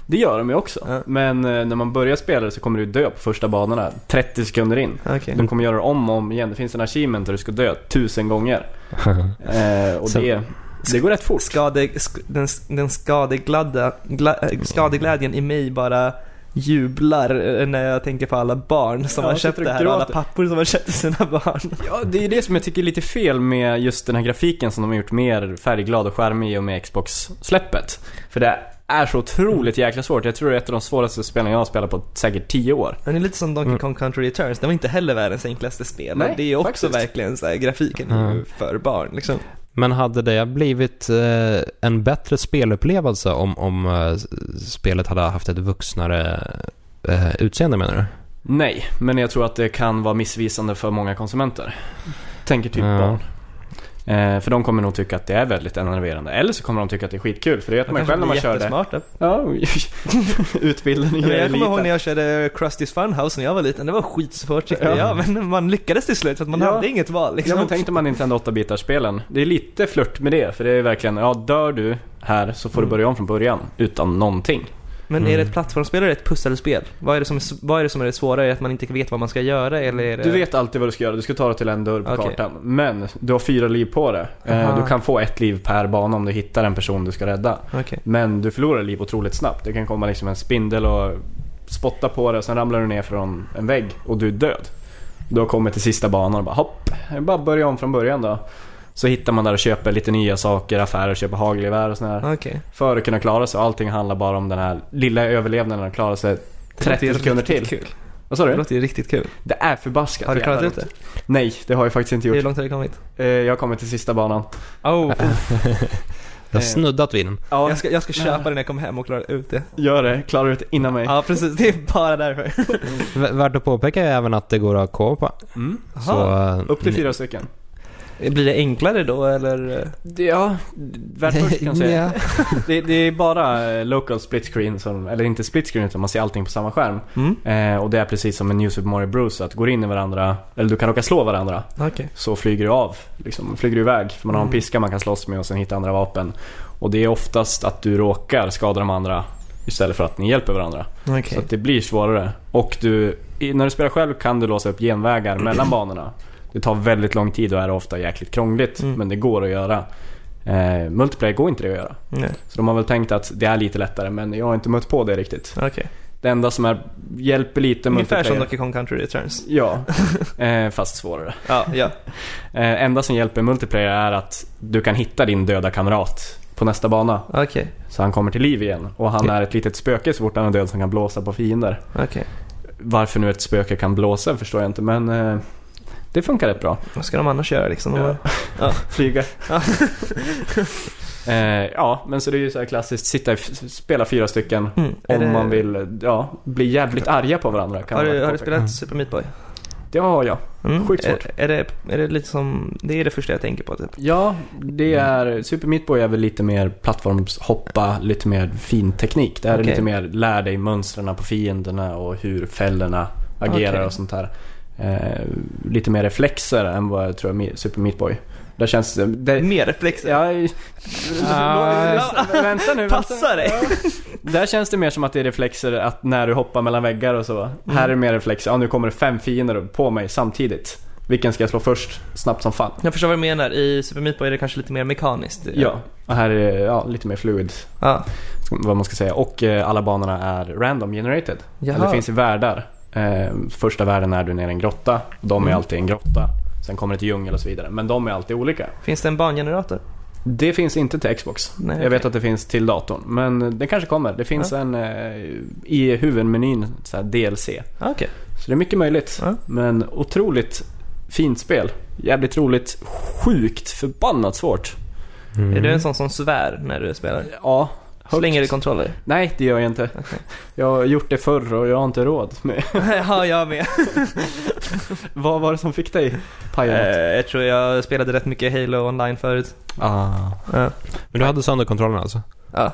det gör de ju också. Ja. Men eh, när man börjar spela så kommer du dö på första banorna 30 sekunder in. Okej. De kommer göra det om och om igen. Det finns en achievement där du ska dö tusen gånger. Eh, och Så- det, det går rätt fort. Skade, sk, den, den skadegladda, gla, äh, skadeglädjen i mig bara jublar eh, när jag tänker på alla barn som Ja, har köpt det här och alla pappor som har köpt till sina barn. Ja, det är det som jag tycker är lite fel med just den här grafiken som de har gjort mer färgglad och charmig i och med Xbox-släppet. För det är så otroligt jäkla svårt. Jag tror det är ett av de svåraste spelen jag har spelat på säkert 10 år. Men det är lite som Donkey Mm. Kong Country Returns, det var inte heller världens enklaste spel. Nej, det är också faktiskt. verkligen så här, grafiken Mm. för barn liksom. Men hade det blivit eh, en bättre spelupplevelse om, om eh, spelet hade haft ett vuxnare eh, utseende menar du? Nej, men jag tror att det kan vara missvisande för många konsumenter. Tänker typ Ja. barn. Eh, för de kommer nog tycka att det är väldigt enerverande. Eller så kommer de tycka att det är skitkul. För det vet man ju själv när man kör det. jättesmarta. Ja, utbilda nya Ja, jag kommer ihåg när jag körde Krusty's Funhouse när jag var liten. Det var skitsvårt tyckte Ja. jag, men man lyckades till slut för att man Ja. hade inget val liksom. Ja men tänk dig man Nintendo 8-bitars-spelen. Det är lite flört med det, för det är verkligen, ja dör du här så får du Mm. börja om från början. Utan någonting. Men är det Mm. ett plattformsspel eller ett pusselspel? Vad är, det som är, vad är det som är det svåra? Är det att man inte vet vad man ska göra eller är det... Du vet alltid vad du ska göra, du ska ta dig till en dörr på Okej. kartan. Men du har fyra liv på det. Eh, Aha. Du kan få ett liv per bana om du hittar en person du ska rädda. Okej. Men du förlorar liv otroligt snabbt. Det kan komma liksom en spindel och spotta på dig och sen ramlar du ner från en vägg och du är död. Du har kommit till sista banan och bara hopp, bara börja om från början då. Så hittar man där och köper lite nya saker, affärer, köper hagelgevär och sådär. Okej. För att kunna klara sig. Allting handlar bara om den här lilla överlevnaden att klara sig Det 30 låter ju sekunder till. Kul. Vad sa Det du? låter ju riktigt kul. Det är förbaskat Har du klarat ut det? Nej, det har jag faktiskt inte Hur gjort. långt har du kommit? Eh, Jag har kommit till sista banan. Oh, Jag har snuddat vid den. Ja, jag, ska, jag ska köpa det när jag kommer hem och klara ut det. gör det. Klarar du det innan mig. Ja, precis. Det är bara därför. Värt att påpeka är även att det går att co-opa. Mm. Så, eh, Upp till fyra stycken. Blir det enklare då eller? Ja, värt först kan jag säga. Ja. Det, det är bara eh, local split screen, som, eller inte split screen utan man ser allting på samma skärm. Mm. Eh, och det är precis som en New Super Mario Bros. Att går in i varandra, eller du kan råka slå varandra, Okej. så flyger du av. Liksom, flyger du iväg. För man har en Mm. piska man kan slåss med och sen hitta andra vapen. Och det är oftast att du råkar skada de andra istället för att ni hjälper varandra. Okej. Så att det blir svårare. Och du, när du spelar själv kan du låsa upp genvägar mellan banorna. Det tar väldigt lång tid och är ofta jäkligt krångligt. Mm. Men det går att göra. Eh, multiplayer går inte det att göra. Nej. Så de har väl tänkt att det är lite lättare men jag har inte mött på det riktigt. Okej. Det enda som är, hjälper lite Ungefär som. Donkey Kong Country Returns. Ja, eh, fast svårare. Ja, ja. Eh, enda som hjälper multiplayer är att du kan hitta din döda kamrat på nästa bana. Okej. Så han kommer till liv igen. Och han Okej. är ett litet spöke så fort han är död som kan blåsa på fiender. Okej. Varför nu ett spöke kan blåsa förstår jag inte men eh, det funkar rätt bra. Vad ska de annars göra liksom? Ja. Ja. Flyga. Ja. eh, ja, men så det är ju så här klassiskt. Sitta spela fyra stycken. Mm. Om det- man vill ja, bli jävligt arga på varandra. Har du, har du spelat Super Meat Boy? Det har jag. Mm. Sjukt svårt. Är, är, det, är det lite som, det är det första jag tänker på typ. Ja, det är... Super Meat Boy är väl lite mer plattformshoppa, lite mer fin teknik. Det här Okej. är lite mer lär dig mönstren på fienderna och hur fällorna agerar Okej. och sånt här. Eh, lite mer reflexer än vad jag tror Super Meat Boy. Där känns det... Mer reflexer. Ja, Ah. vänta nu. Vänta. Passa dig! Där känns det mer som att det är reflexer att när du hoppar mellan väggar och så. Mm. Här är det mer reflexer. Ja, nu kommer det fem fiender på mig samtidigt. Vilken ska jag slå först? Snabbt som fan. Jag förstår vad du menar. I Super Meat Boy är det kanske lite mer mekaniskt. Ja, och här är det ja, lite mer fluid. Ja. Vad man ska säga. Och eh, alla banorna är random generated. Jaha. Eller det finns i världar. Eh, första världen är du nere i en grotta. De är Mm. alltid i en grotta. Sen kommer det till djungel och så vidare. Men de är alltid olika. Finns det en bangenerator? Det finns inte till Xbox. Nej, Jag vet att det finns till datorn. Men det kanske kommer. Det finns Ja. en eh, i huvudmenyn så här DLC. Ah, Okej. Så det är mycket möjligt. Ja. Men otroligt fint spel. Jävligt roligt. Sjukt förbannat svårt. Mm. Är du en sån som svär när du spelar? Ja, Slänger du kontroller? Nej, det gör jag inte. Okej. Jag har gjort det förr och jag har inte råd med. ja, jag med. Vad var det som fick dig paja? Eh, jag tror jag spelade rätt mycket Halo online förut. Ah. Ja. Men du hade sönder kontrollen alltså? ja.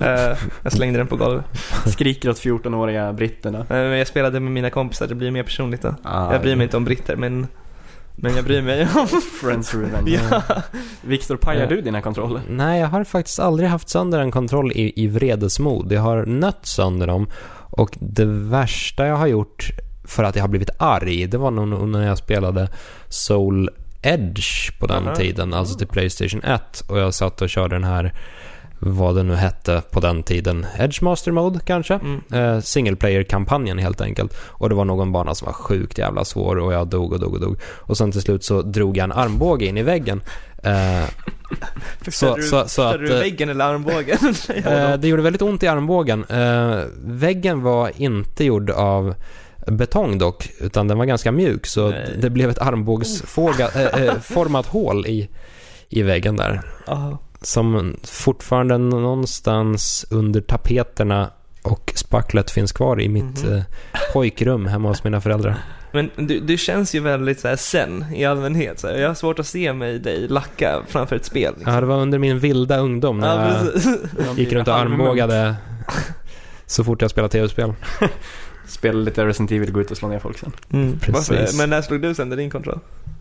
Eh, jag slängde den på golvet. Skriker åt 14-åriga britterna. Eh, men jag spelade med mina kompisar, det blir mer personligt då. Ah, Jag bryr mig inte om britter, men, men jag bryr mig om... Friends revenge. ja. Viktor, pajar Ja. du dina kontroller? Nej, jag har faktiskt aldrig haft sönder en kontroll i, i vredesmod. Jag har nött sönder dem och det värsta jag har gjort för att jag har blivit arg, det var nog när jag spelade Soul Edge på den Aha. tiden, alltså till Playstation 1 och jag satt och körde den här, vad det nu hette på den tiden, Edge Master Mode kanske? Mm. Eh, single player-kampanjen helt enkelt. Och det var någon bana som var sjukt jävla svår och jag dog och dog och dog. Och sen till slut så drog jag en armbåge in i väggen. Eh, Fixade du, så- så att, du eh, väggen eller armbågen? Eh, det gjorde väldigt ont i armbågen. Eh, väggen var inte gjord betong dock, utan den var ganska mjuk. Så Nej. det blev ett armbågsformat hål i, i väggen där. Ja. Som fortfarande någonstans under tapeterna och spacklet finns kvar i mitt Mhm. eh, pojkrum hemma hos mina föräldrar. Men du, du känns ju väldigt så här zen i allmänhet. Så här. Jag har svårt att se mig dig lacka framför ett spel. Liksom. Ja, det var under min vilda ungdom när Ja, jag gick runt och armbågade så fort jag spelade tv-spel. Spela lite Resident Evil och gå ut och slå ner folk sen. Mm, Precis. Men när slog du sönder din kontroll?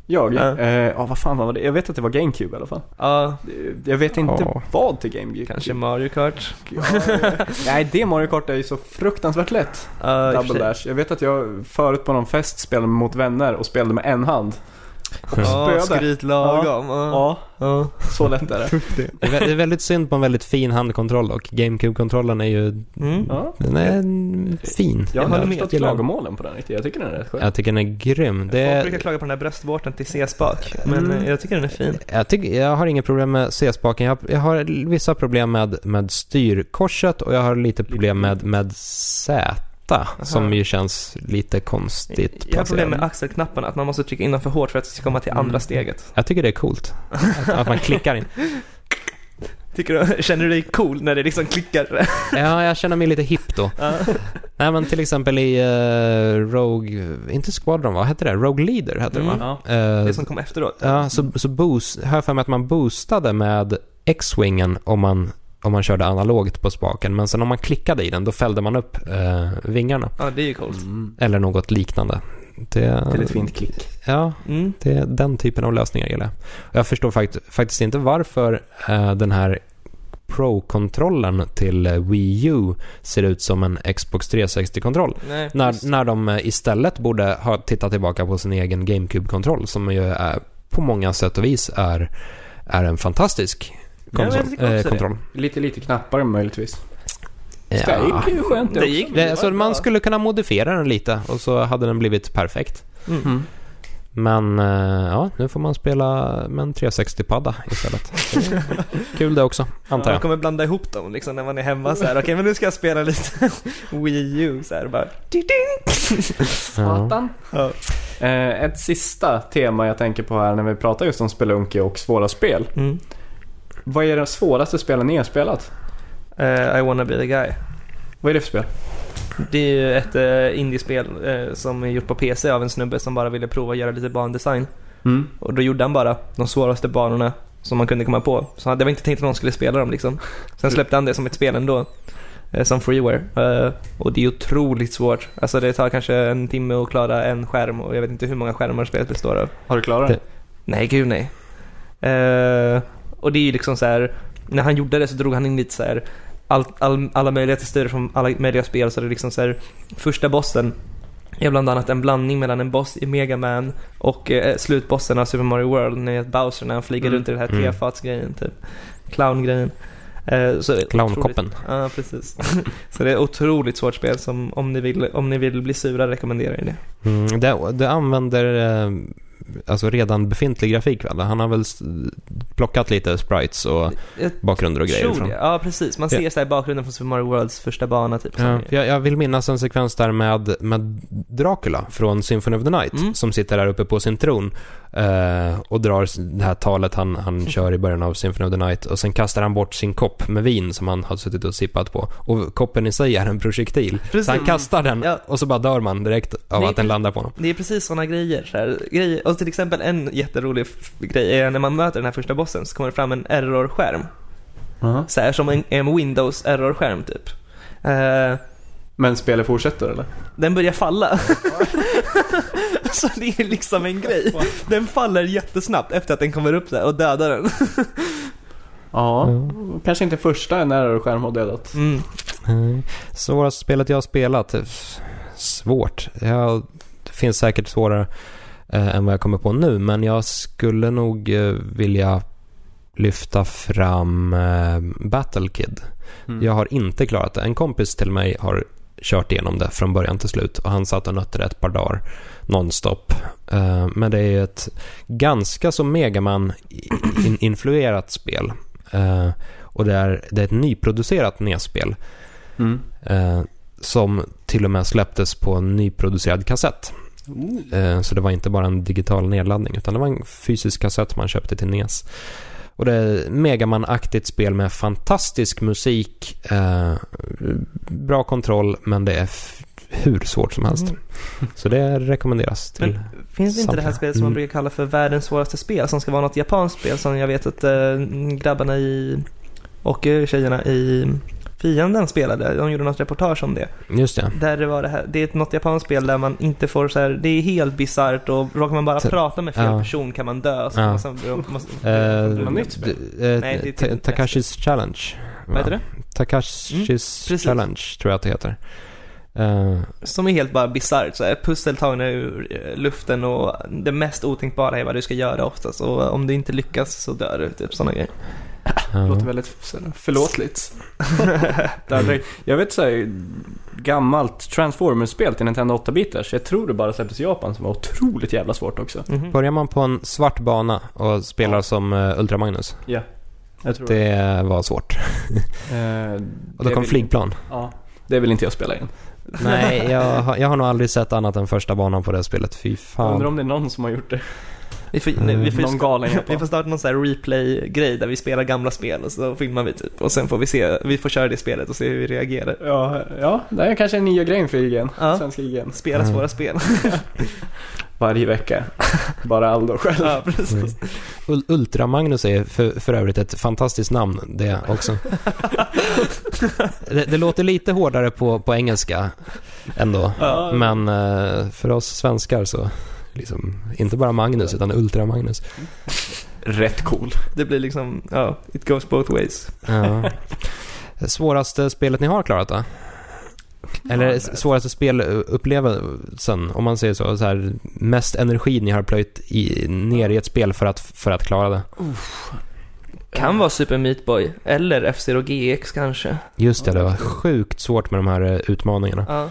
Jag? Ja. Eh, ja, vad fan var det? Jag vet att det var GameCube i alla fall. Ja, Eh, Jag vet inte Ja. vad till GameCube. kanske Mario Kart. Ja, nej, det Mario Kart är ju så fruktansvärt lätt. För Double. Dash. Jag vet att jag förut på någon fest spelade mot vänner och spelade med en hand. Och Ja, skryt lagom. Ja. Ja, så lätt är det. Det är väldigt synd på en väldigt fin handkontroll och GameCube-kontrollen är ju Mm. Den är fin. Jag har förstått klagomålen på den riktigt. Jag tycker den är rätt skön. Jag tycker den är grym. Det Folk brukar klaga på den här bröstvårtan till C-spak, men Mm. jag tycker den är fin. jag, tycker, jag har inga problem med C-spaken. Jag, har- jag har vissa problem med, med styrkorset och jag har lite problem med, med Z. Som ju känns lite konstigt Jag har problem med axelknapparna, att man måste trycka in dem för hårt för att det ska komma till andra Mm. steget. Jag tycker det är coolt. Att, att man klickar in. Tycker du, känner du dig cool när det liksom klickar? Ja, jag känner mig lite hipp då. Nej men till exempel i eh, Rogue, inte Squadron, vad hette det? Rogue Leader hette Mm. det va? Ja. Eh, Det som kom efteråt. Ja, så, så boost, jag för mig att man boostade med X-wingen om man, om man körde analogt på spaken. Men sen om man klickade i den, då fällde man upp eh, vingarna. Ja, det är ju coolt. Mm. Eller något liknande. Det, Till ett fint klick. Ja, Mm. det är den typen av lösningar gillar jag. Jag förstår fakt faktiskt inte varför eh, den här Pro-kontrollen till eh, Wii U ser ut som en Xbox 360-kontroll. Nej, När, när de eh, istället borde ha tittat tillbaka på sin egen GameCube-kontroll som ju är, på många sätt och vis är, är en fantastisk Eh, det. kontroll. Lite, lite knappar möjligtvis. Ja. Det gick ju skönt Det också. gick Det, så man skulle kunna modifiera den lite och så hade den blivit perfekt. Mm. Mm. Men eh, ja, nu får man spela med en 360-padda istället. Det Kul det också, antar Man jag. kommer blanda ihop dem liksom när man är hemma så här. Okej, men nu ska jag spela lite Wii U så här bara. Satan. Ja. Eh, ett sista tema jag tänker på här när vi pratar just om Spelunky och svåra spel. Mm. Vad är det svåraste spelen ni har spelat? Eh, I wanna be the guy. Vad är det för spel? Det är ju ett uh, indiespel eh, som är gjort på PC av en snubbe som bara ville prova att göra lite bandesign. Mm. Och då gjorde han bara de svåraste banorna som man kunde komma på. Så det var inte tänkt att någon skulle spela dem liksom. Sen släppte han det som ett spel ändå. Som freeware. Och det är otroligt svårt. Alltså det tar kanske en timme att klara en skärm och jag vet inte hur många skärmar spelet består av. Har du klarat det? Nej, gud nej. Och det är ju liksom så här. När han gjorde det så drog han in lite så här. All, all, alla möjliga texturer från alla möjliga spel. Så det är liksom så här. Första bossen är bland annat en blandning mellan en boss i Mega Man och eh, slutbossen av Super Mario World. Ni vet Bowser när han flyger Mm. runt i den här Mm. tefatsgrejen typ. Clown-grejen. Eh, så Clownkoppen. Ja, precis. så det är ett otroligt svårt spel som om ni vill, om ni vill bli sura rekommenderar jag det. Mm, det, det använder eh, alltså redan befintlig grafik väl? Han har väl plockat lite sprites och Jag bakgrunder och grejer från. Ja, precis. Man Ja. ser så här bakgrunden från Super Mario Worlds första bana typ. Ja, jag, jag vill minnas en sekvens där med, med Dracula från Symphony of the Night Mm. som sitter där uppe på sin tron. Eh, och drar det här talet han, han kör i början av Symphony of the Night. Och sen kastar han bort sin kopp med vin som han har suttit och sippat på. Och koppen i sig är en projektil. Precis. Så han kastar den Ja. och så bara dör man direkt av att den landar på honom. Det är precis sådana grejer, så här, grejer. Och till exempel en jätterolig grej är när man möter den här första bossen så kommer det fram en error-skärm. Så här som en, en Windows error-skärm typ. Eh, Men spelet fortsätter eller? den börjar falla. så det är liksom en grej. Den faller jättesnabbt efter att den kommer upp där och dödar den. Ja, kanske inte första en error-skärm har dödat. Mm. Nej. Svåraste spelet jag har spelat? Svårt. Ja, det finns säkert svårare eh, än vad jag kommer på nu, men jag skulle nog eh, vilja lyfta fram eh, Battle Kid. Mm. Jag har inte klarat det. En kompis till mig har kört igenom det från början till slut och han satt och nötte det ett par dagar nonstop. Eh, men det är ett ganska så Megaman-influerat spel. Eh, och det är, det är ett nyproducerat NES-spel Mm. eh, som till och med släpptes på en nyproducerad kassett. Eh, så det var inte bara en digital nedladdning utan det var en fysisk kassett man köpte till NES. Och det är Megaman-aktigt spel med fantastisk musik, eh, bra kontroll men det är hur svårt som helst. Mm. Så det rekommenderas till Men finns det inte det här samtliga. spelet som man brukar kalla för världens svåraste spel som ska vara något japanskt spel som jag vet att eh, grabbarna i och tjejerna i Fienden spelade. De gjorde något reportage om det. Just det. Där det var det här, det är ett något japanskt spel där man inte får så här, det är helt bisarrt och råkar man bara Så- prata med fel ja. person kan man dö. Så Ja. man, så, måste, Takashis Challenge. Vad heter det? Takashis Mm. Challenge tror jag att det heter. Eh, Som är helt bara bisarrt. Pussel tagna ur eh, luften och det mest otänkbara är vad du ska göra oftast. Och om du inte lyckas så dör du. Typ sådana grejer. Ja. Låter väldigt förlåtligt. Jag vet såhär gammalt Transformers-spel till Nintendo 8-bitars. Jag tror det bara släpptes i Japan som var otroligt jävla svårt också. Mhm. Börjar man på en svart bana och spelar Ja. som uh, Ultra Magnus, Ja, jag tror det var svårt. Eh, Och då det kom flygplan. Ja, det vill inte jag spela igen. Nej, jag, har- jag har nog aldrig sett annat än första banan på det spelet. Fy Jag undrar fan. om det är någon som har gjort det. Vi får, nej, vi får, Någon galen vi får starta någon sån här replay-grej där vi spelar gamla spel och så filmar vi typ. Och sen får vi se, vi får köra det spelet och se hur vi reagerar. Ja, ja, det är kanske en nya grej för IGN. Ja. Svenska IGN. Spela Mm. svåra spel. Varje vecka. Bara Aldo själv. ja, precis. Ul- Ultra Magnus är för, för övrigt ett fantastiskt namn det också. det, det låter lite hårdare på, på engelska ändå. Ja. Men eh, för oss svenskar så, liksom, inte bara Magnus utan Ultra Magnus. Rätt cool. Det blir liksom, ja, it goes both ways. Ja. Svåraste spelet ni har klarat då? Eller svåraste spelupplevelsen, om man säger så, så här, mest energi ni har plöjt i, ner i ett spel för att, för att klara det. Kan vara Super Meat Boy eller F-Zero GX kanske. Just det, det var sjukt svårt med de här eh, utmaningarna. Ja.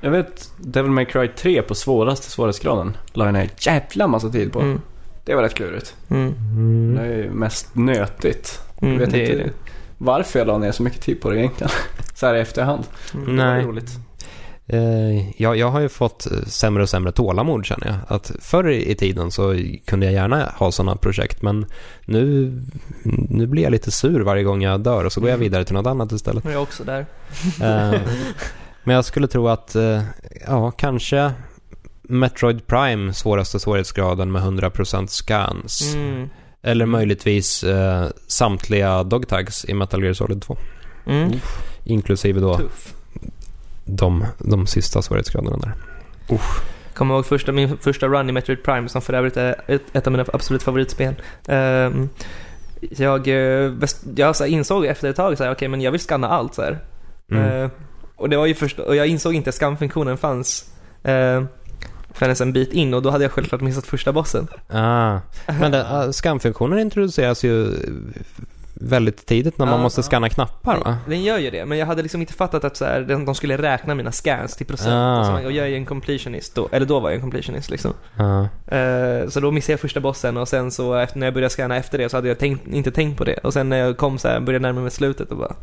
Jag vet Devil May Cry 3 på svåraste svårighetsgraden. La jag ner jävla massa tid på. Mm. Det var rätt klurigt. Mm. Det är ju mest nötigt. Mm, jag vet det inte det. varför jag la ner så mycket tid på det egentligen. Så här i efterhand. Mm. Nej. roligt. Eh, jag, jag har ju fått eh, sämre och sämre tålamod känner jag. Att förr i tiden så kunde jag gärna ha sådana projekt men nu, nu blir jag lite sur varje gång jag dör och så går jag vidare till något annat istället. Jag är också där. Eh, men jag skulle tro att, eh, ja, kanske Metroid Prime svåraste svårighetsgraden med 100% scans. Mm. Eller möjligtvis eh, samtliga dogtags i Metal Gear Solid 2. Mm. Inklusive då Tuff. de, de sista svårighetsgraderna där. Kommer ihåg första, min första run i Metroid Prime som för övrigt är ett, ett av mina absolut favoritspel. Ehm, jag eh, jag så här insåg efter ett tag okej men jag vill scanna allt så här. Mm. Eh, och det var ju först, och jag insåg inte att scanfunktionen fanns uh, förrän en bit in och då hade jag självklart missat första bossen. Ah. Men den, uh, scanfunktionen introduceras ju väldigt tidigt när man Ja, måste scanna knappar va? Den gör ju det, men jag hade liksom inte fattat att så här, de skulle räkna mina scans till procent. Ah. Och, jag är ju en completionist då, eller då var jag en completionist liksom. Eh, så då missade jag första bossen och sen så efter, när jag började scanna efter det så hade jag tänkt, inte tänkt på det. Och sen när jag kom så här, började närma mig slutet och bara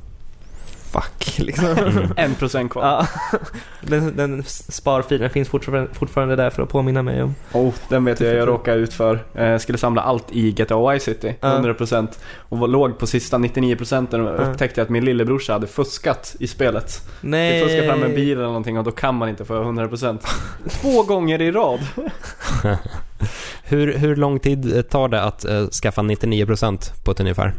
fuck liksom. Mm. En procent kvar. Ja. Den, den sparfilen finns fortfarande, fortfarande där för att påminna mig om. Oh, den vet jag jag råkade ut för. Eh, skulle samla allt i GTA Vice City, Ja. 100% och var låg på sista 99% och upptäckte jag att min lillebrorsa hade fuskat i spelet. Nej. Vi fuskar fram en bil eller någonting och då kan man inte få 100% Två gånger i rad! hur, hur lång tid tar det att eh, skaffa 99% på ett ungefär?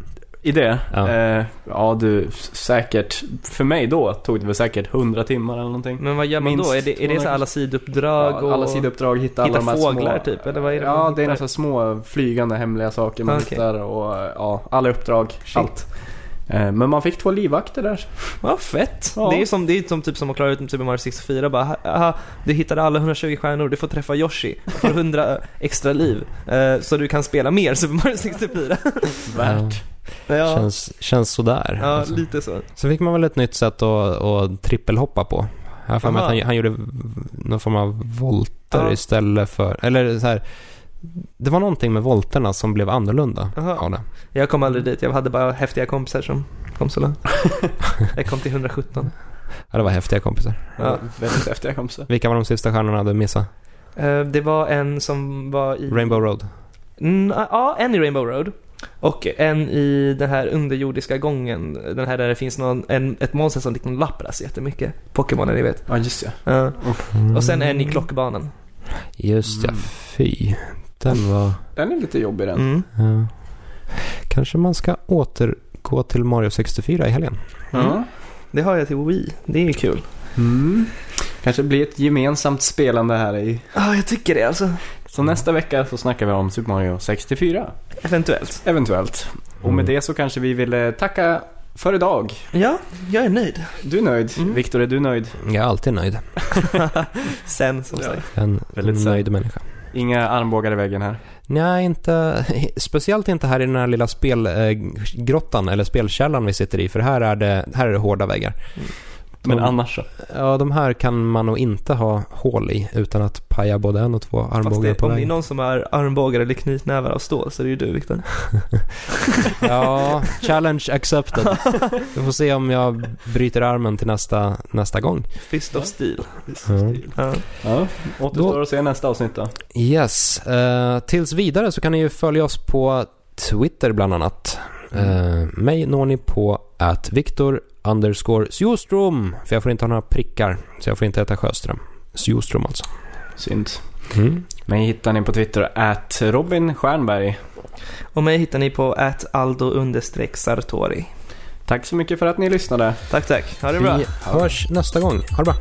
I det? Ja. Eh, ja du, säkert. För mig då tog det väl säkert 100 timmar eller någonting. Men vad gör man Minst då? Är det, är det så alla sidouppdrag Ja, och alla sidouppdrag, hitta, hitta alla de här fåglar små... typ? Eller vad är det Ja, det är nästan små flygande hemliga saker man Okej. hittar och ja, alla uppdrag, Shit. allt. Eh, Men man fick två livvakter där. Ja, fett. Ja. Det är som, det är som, typ som att klara ut Super Mario 64. Bara, aha, du hittade alla 120 stjärnor, du får träffa Yoshi. Du får 100 extra liv. Eh, så du kan spela mer Super Mario 64. Värt. Ja, Känns, känns sådär. ja alltså. lite så. Så fick man väl ett nytt sätt att, att trippelhoppa på. Jag för mig att han, han gjorde någon form av volter Ja. istället för... Eller så här, Det var någonting med volterna som blev annorlunda Aha. av det. Jag kom aldrig dit, jag hade bara häftiga kompisar som kom så långt. Jag kom till 117. Ja, det var häftiga kompisar. Ja. Väldigt häftiga kompisar. Vilka var de sista stjärnorna du missade? Eh, Det var en som var i... Rainbow Road. Mm, ja, en i Rainbow Road. Och en i den här underjordiska gången. Den här där det finns någon, en, ett monster som liknar Lapras jättemycket. Pokémoner ni vet. Ja, just det. Ja. Och sen en i klockbanan. Just ja, Mm. fy. Den var... Den är lite jobbig den. Mm. Ja. Kanske man ska återgå till Mario 64 i helgen. Ja. Det har jag till Wii. Det är ju kul. Mm. Kanske blir ett gemensamt spelande här i... Ja, jag tycker det alltså. Så nästa vecka så snackar vi om Super Mario 64. Eventuellt. Eventuellt. Och med Mm. det så kanske vi vill eh, tacka för idag. Ja, jag är nöjd. Du är nöjd. Mm. Viktor, är du nöjd? Jag är alltid nöjd. Sen som Ja. sagt. En Väldigt nöjd människa. Inga armbågar i väggen här. Nej, inte, speciellt inte här i den här lilla spelgrottan eller spelkällan vi sitter i för här är det, här är det hårda väggar. Men De- annars så. Ja, de här kan man nog inte ha hål i utan att paja både en och två Fast armbågar det, på om det är vägen. någon som har armbågar eller knytnävar av stål så är det ju du Viktor. Ja, challenge accepted. Vi får se om jag bryter armen till nästa, nästa gång. Fist of steel. Ja. Ja. Ja, återstår Då- att se nästa avsnitt då. Yes, uh, tills vidare så kan ni ju följa oss på Twitter bland annat. Uh, mig når ni på att Viktor underscore Sjostrom, för jag får inte ha några prickar, så jag får inte heta Sjöström. Sjostrom alltså. Synd. Mm. Mig hittar ni på Twitter, at Robin Stjernberg. Och mig hittar ni på aldo understreck sartori. Tack så mycket för att ni lyssnade. Tack tack. Ha det bra. Vi hörs nästa gång. Ha det bra.